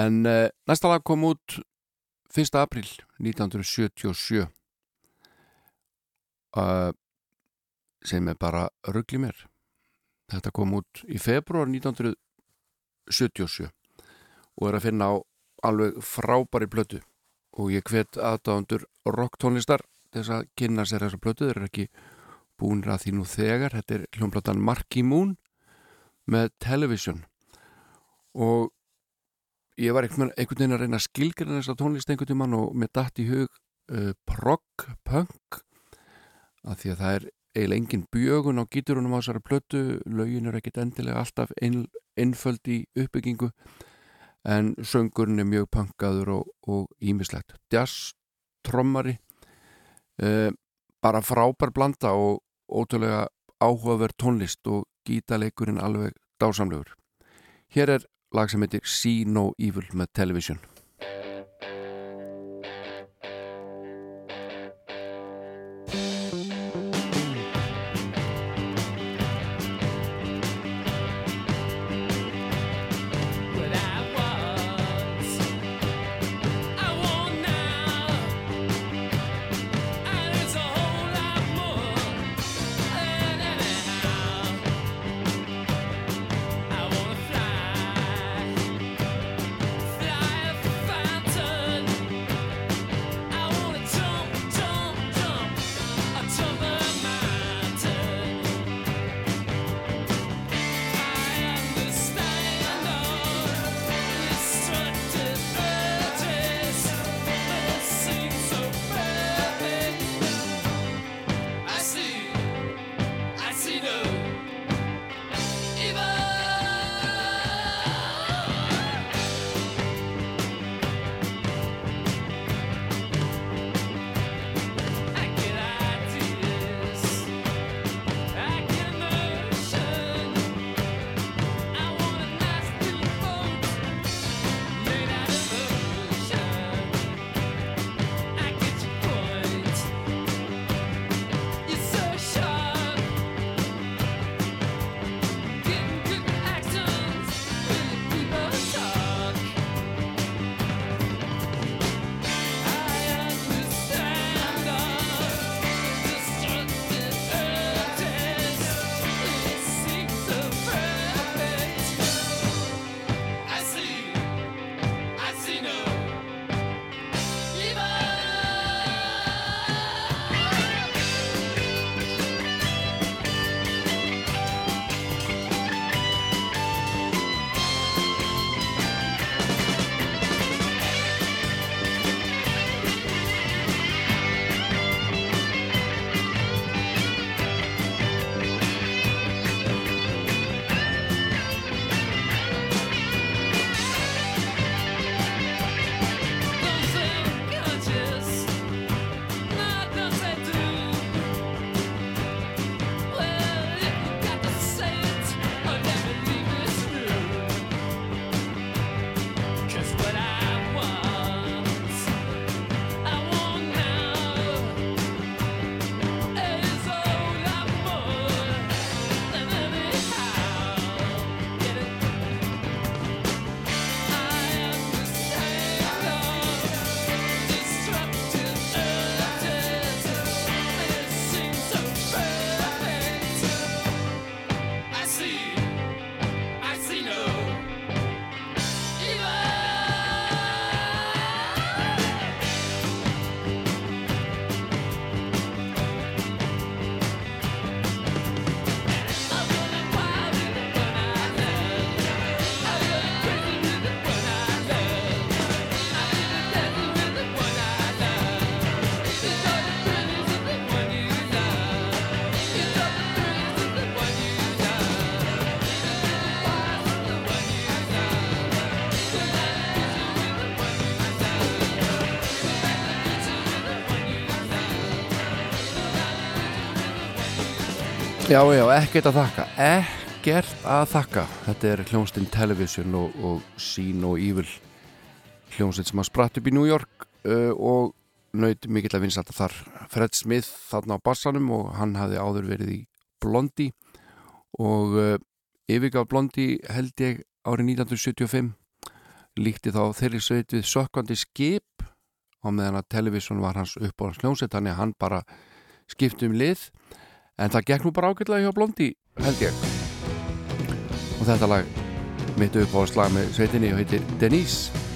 en uh, næsta lag kom út 1. april 1977 uh, sem er bara ruggli mér. Þetta kom út í februar 1977 og er að finna á alveg frábæri blötu og ég hvet aðdáðandur rocktónlistar þess að kynna sér þessa blötu þeir eru ekki búinir að því nú þegar. Þetta er hljómblatan Marky Moon með Television. Og ég var einhvern veginn að reyna að skilgjörna þessa tónlist einhvern tímann og mér dætt í hug uh, prog, punk að því að það er eiginlega engin bjögun á gíturunum á þessari plötu. Lögin er ekkit endilega alltaf ein, einföld í uppbyggingu en söngurinn er mjög punkaður og ímislegt jazz, trommari uh, bara frábær blanda og ótrúlega áhugaverð tónlist og gítaleikurinn alveg dásamlegur. Hér er lag sem heitir See No Evil með Television. Já, já, ekkert að þakka. Ekkert að þakka. Þetta er hljómsdinn Television og, og sín og ívul hljómsdinn sem að spratt upp í New York uh, og naut mikill að vinsa alltaf þar. Fred Smith þarna á bassanum og hann hafði áður verið í Blondie. Og uh, yfirgaf Blondie held ég árið 1975 líkti þá þeirri sveit við sökkandi skip. Á meðan að Television var hans uppbóðans hljómsett, þannig að hann bara skipti um lið en það gekk nú bara ákveðlega hjá Blondi held ég. Og þetta lag mitt uppáðslag með sveitinni og heitir Denise.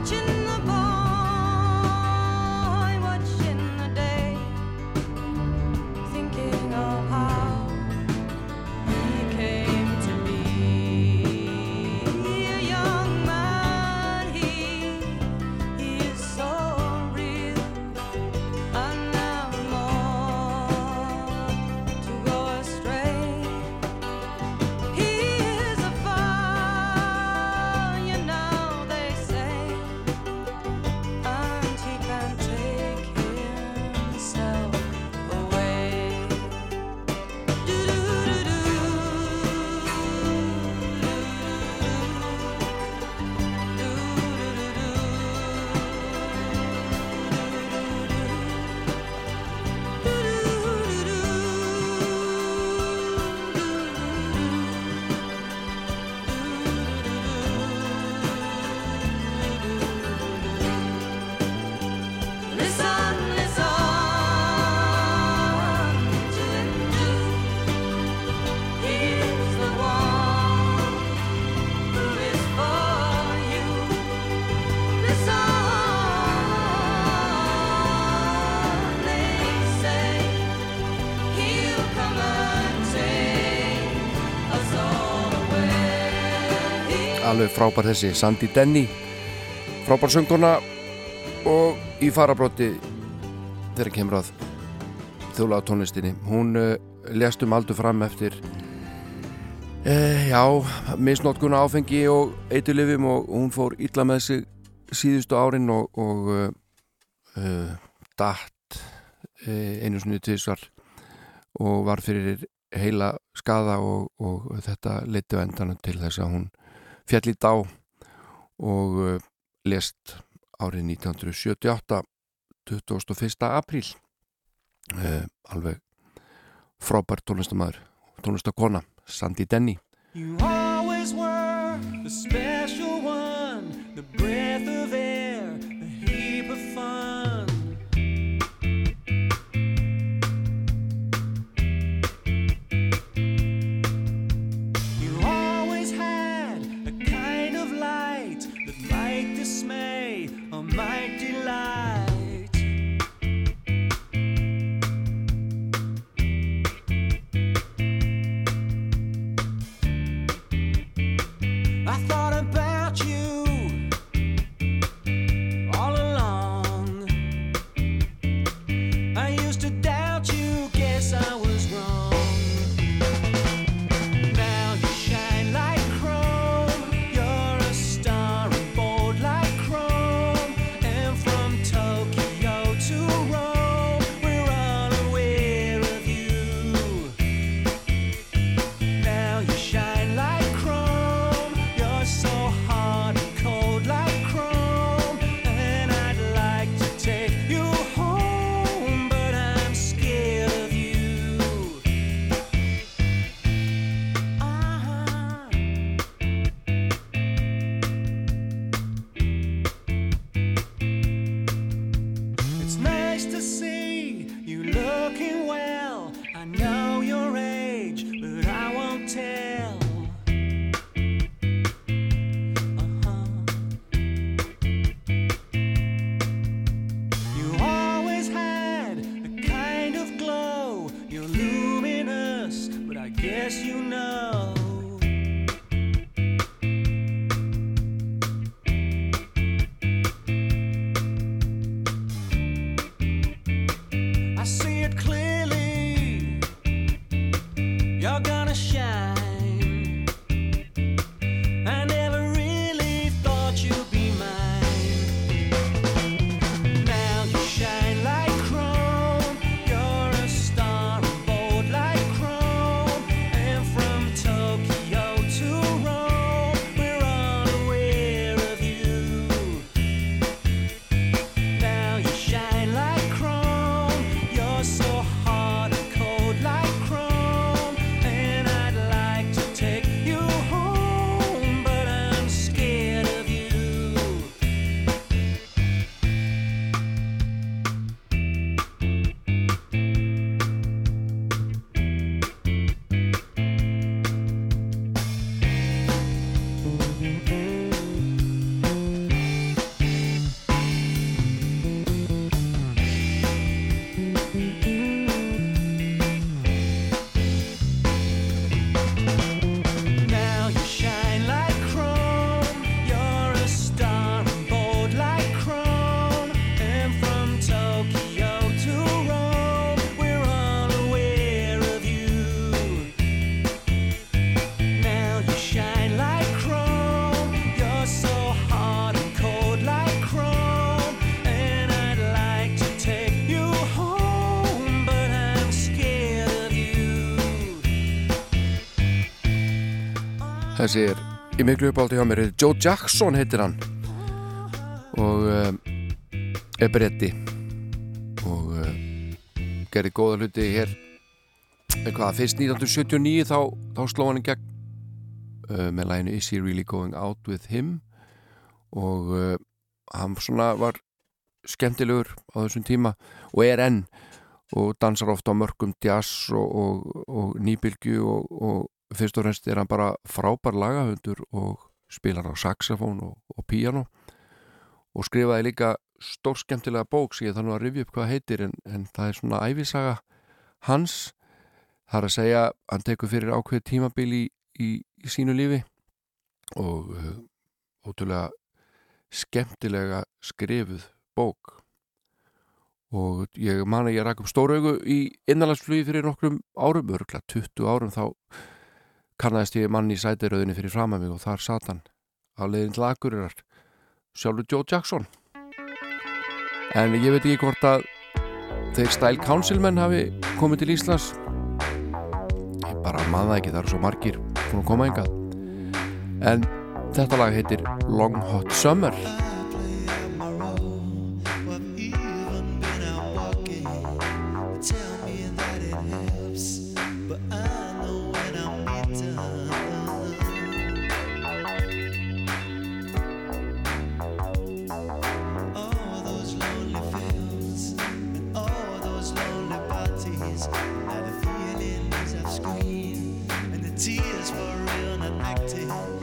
watching alveg frábær þessi Sandy Denny. Frábær sönguna og í farabróti þegar kemur að þjólaða tónlistinni. Hún uh, lést um aldur fram eftir uh, já, misnótkuna áfengi og eitulifum og hún fór illa með sig síðustu árin og, og uh, datt uh, einu svona tvisvar og var fyrir heila skada og, og þetta leiti á endanum til þess að hún fjall í dá og uh, lest árið 1978 21. apríl uh, alveg frábær tónlistamæður tónlistakona, Sandy Denny You always were the special Þessi er í miklu uppáldi hjá mér. Joe Jackson heitir hann. Og um, er bretti. Og um, gerði góða hluti hér. Eitthvað, fyrst 1979 þá, þá sló hann í gegn uh, með læginu Is He Really Going Out With Him? Og uh, hann svona var skemmtilegur á þessum tíma og er enn. Og dansar ofta á mörgum jazz og, og, og nýbylgju og, og fyrst og fremst er hann bara frábær lagahundur og spilar á saxofón og, og píano og skrifaði líka stór skemmtilega bók sem ég þannig að rifja upp hvað heitir en, en það er svona æfisaga hans. Það er að segja hann tekur fyrir ákveð tímabil í, í, í sínu lífi og uh, ótrúlega skemmtilega skrifuð bók. Og ég man að ég rak upp stóra augu í innanlandsflugi fyrir nokkrum árum, örgulega 20 árum þá kannaðist ég mann í sætiröðinni fyrir fram að mig og þar sat hann á leiðin til Akureyrar sjálfur Joe Jackson. En ég veit ekki hvort að þeir Style Council menn hafi komið til Íslands. Ég bara maður það ekki, það eru svo margir búin að koma engað en þetta lag heitir Long Hot Summer Active.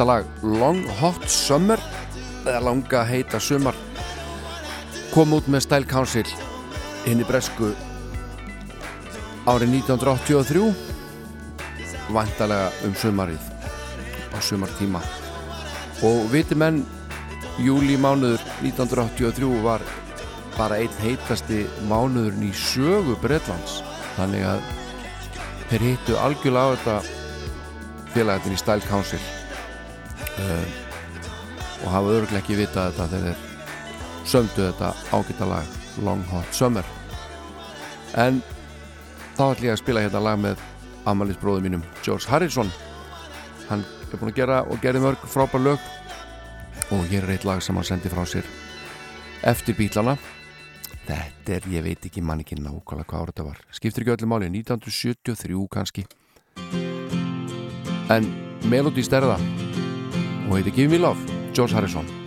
Þetta lag Long Hot Summer eða langa heita sumar kom út með Style Council inn í Bresku árið 1983 vantalega um sumarið á sumartíma. Og viti menn júli mánuður 1983 var bara einn heitasti mánuðurinn í sögu Bretlands. Þannig að þeir hittu algjörlega á þetta félagatinn í Style Council uh, og hafa örglega ekki vitað þetta þegar þeir sömdu þetta ágæta lag Long Hot Summer. En þá ætlum ég að spila hérna lag með amalisbróðu mínum George Harrison. Hann er búin að gera og gerði mörg frábær lög. Og hér er eitt lag sem hann sendi frá sér eftir bílana þetta er, ég veit ekki mann ekki nákvæmlega hvað ára þetta var. Skiptir ekki öllu máli, 1973 kannski. En Melody stærða og heitir Give Me Love, George Harrison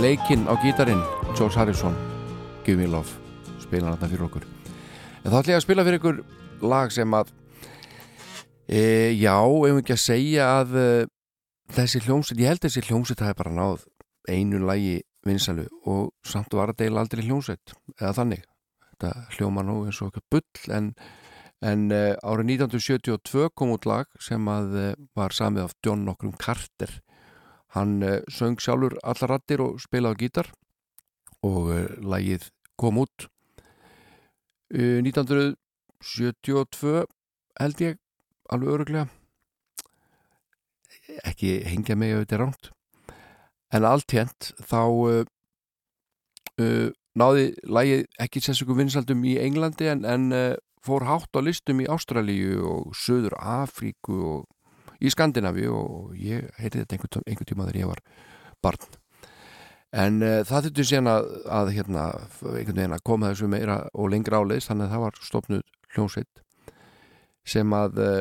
Er leikinn á gítarinn George Harrison Give Me Love spila hann fyrir okkur. En þá ætla ég að spila fyrir ykkur lag sem að e, já, ef ekki að segja að e, þessi hljómsveit, ég held þessi hljómsveit hafi bara náð einu lagi vinsalu og samt var að deila aldrei hljómsveit eða þannig, þetta hljóma nú eins og eitthvað bull en, en e, árið 1972 kom út lag sem að e, var samið af John Nokkrum Carter Hann uh, söng sjálfur allar rattir og spilaði gítar og uh, lagið kom út uh, 1972 held ég alveg öruglega ekki hengja mig ef þetta er ránt en allt hérnt þá náði lagið ekki sérsöku vinsaldum í Englandi en, en fór hátt á listum í Ástralíu og Söður Afríku og í Skandinavi og ég heyrði þetta einhvern, einhvern tíma þegar ég var barn. En uh, það þurfti síðan að, að hérna, einhvern veginn að koma þessu meira og lengra áleiðis þannig að það var stopnud hljómsveit sem að uh,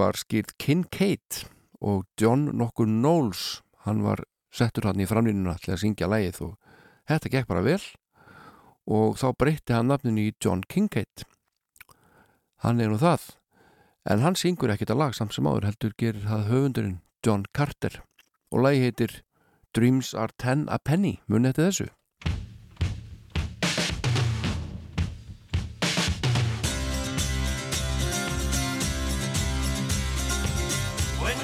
var skýrt Kincaid og John nokkur Knowles hann var settur hann í framlínuna til að syngja lægið og þetta gekk bara vel. Og þá breytti hann nafninu í John Kincaid hann er nú það en hann syngur ekkert að lag samt sem áður heldur gerir það höfundurinn John Carter. Og lagi heitir Dreams are ten a penny. Muni þetta þessu. When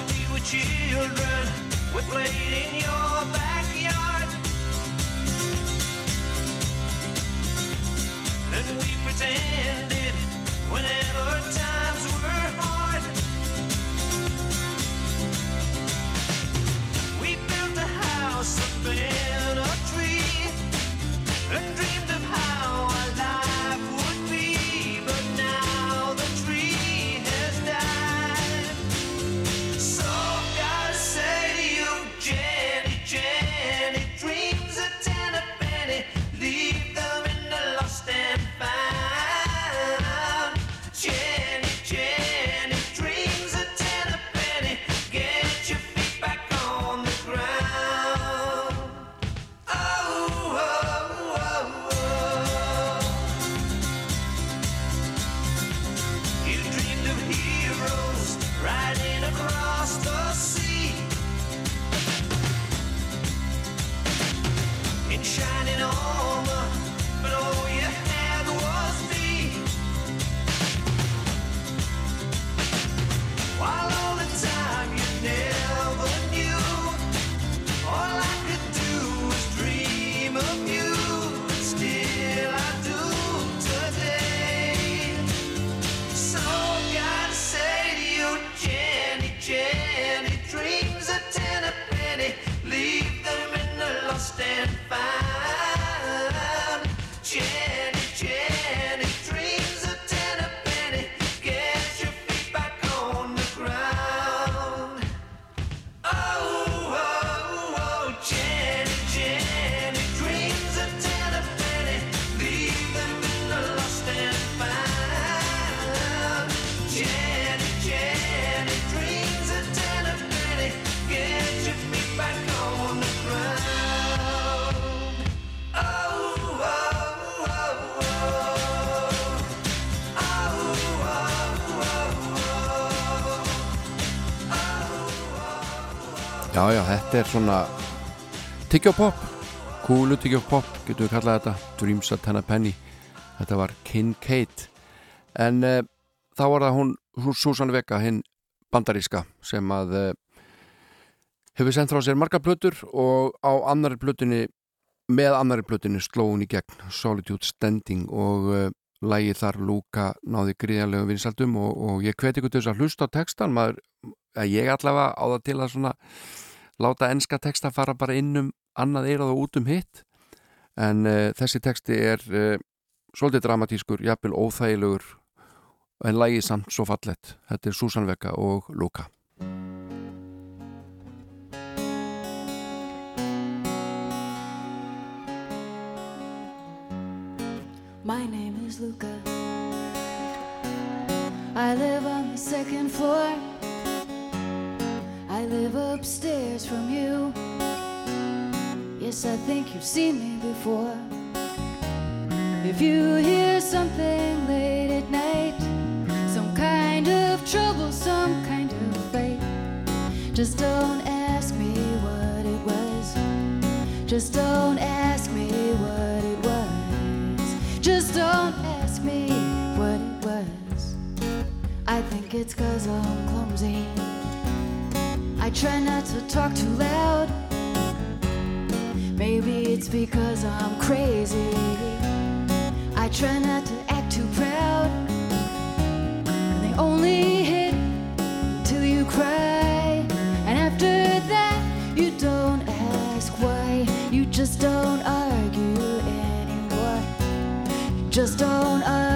Já, þetta er svona tyggjópop, kúlu tyggjópop, getum við kallað þetta, Dreams of Tenna Penny. Þetta var Kincaid. En uh, þá var það hún, hún Susan Vega, hinn bandaríska, sem að uh, hefur sendt frá sér marga plötur og á annari plötunni, með annari plötunni sló hún í gegn, Solitude Standing og uh, lægið þar Lúka náði gríðanlegum vinsaldum og, og ég hveti ykkur til þess að hlusta á textan, maður, að ég allavega á það til að svona láta enska texta fara bara inn um annað eirað og út um hitt en uh, þessi texti er uh, svolítið dramatískur, jafnvel óþægilegur en lægið samt svo fallett þetta er Susan Vega og Luka My name is Luca. I live on the second floor. Live upstairs from you. Yes, I think you've seen me before. If you hear something late at night, some kind of trouble, some kind of fight, just don't ask me what it was. Just don't ask me what it was. Just don't ask me what it was. I think it's cause I'm try not to talk too loud. Maybe it's because I'm crazy. I try not to act too proud. And they only hit till you cry. And after that, you don't ask why. You just don't argue anymore. You just don't argue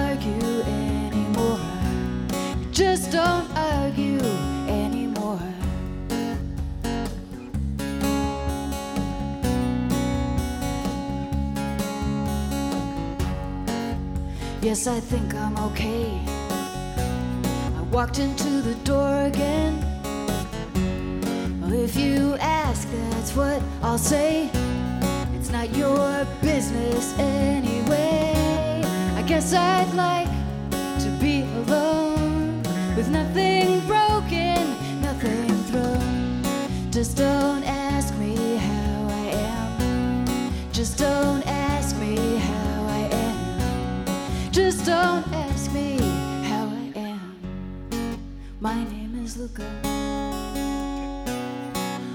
Yes, I think I'm okay. I walked into the door again. Well, if you ask, that's what I'll say. It's not your business anyway. I guess I'd like to be alone with nothing broken, nothing thrown. Just don't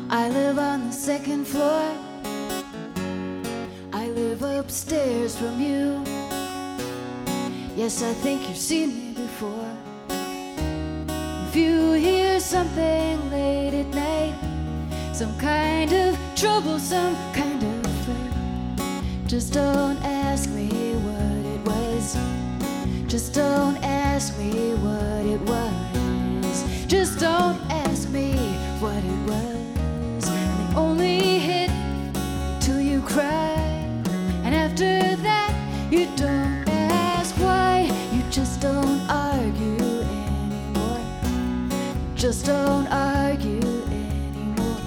I live on the second floor. I live upstairs from you. Yes, I think you've seen me before. If you hear something late at night, some kind of trouble, some kind of fight, just don't ask me what it was. Just don't ask me what it was. Just don't argue anymore.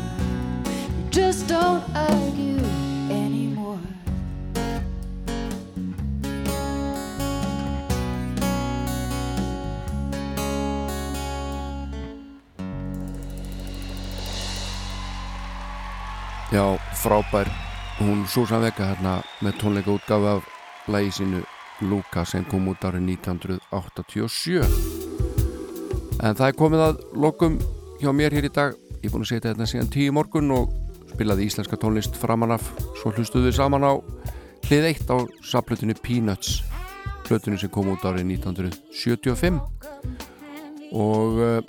You just don't argue anymore. Já, frábær hún Susan Vega hérna með tónleika útgafu af lægi sínu Luka sem kom út árið 1987 en það er komið að lokum hjá mér hér í dag. Ég er búin að setja þetta síðan tíu morgun og spilaði íslenska tónlist framan af. Svo hlustuðu við saman á hlið eitt á saplutinni Peanuts plötunni sem kom út árið 1975 og uh,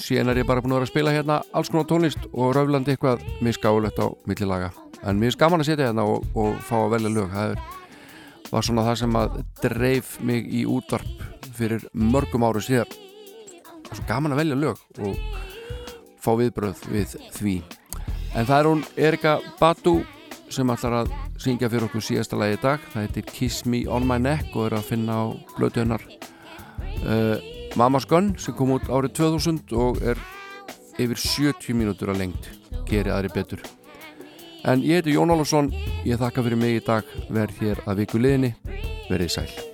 síðan er ég bara búin að vera að spila hérna alls konar tónlist og röflandi eitthvað misgáulegt á millilaga en mér finnst gaman að setja hérna og, og fá að velja lög. Það er, var svona það sem að dreif mig í útvarp fyrir mörgum áru er svo gaman að velja lög og fá viðbröð við því. En það er hún Erika Badu sem ætlar að syngja fyrir okkur síðasta lagi í dag. Það heitir Kiss Me On My Neck og er að finna á blötu hennar uh, Mama's Gun sem kom út árið 2000 og er yfir 70 mínútur að lengt geri aðri betur. En ég heiti Jón Álafsson ég þakka fyrir mig í dag verð hér að viku liðinni verið sæl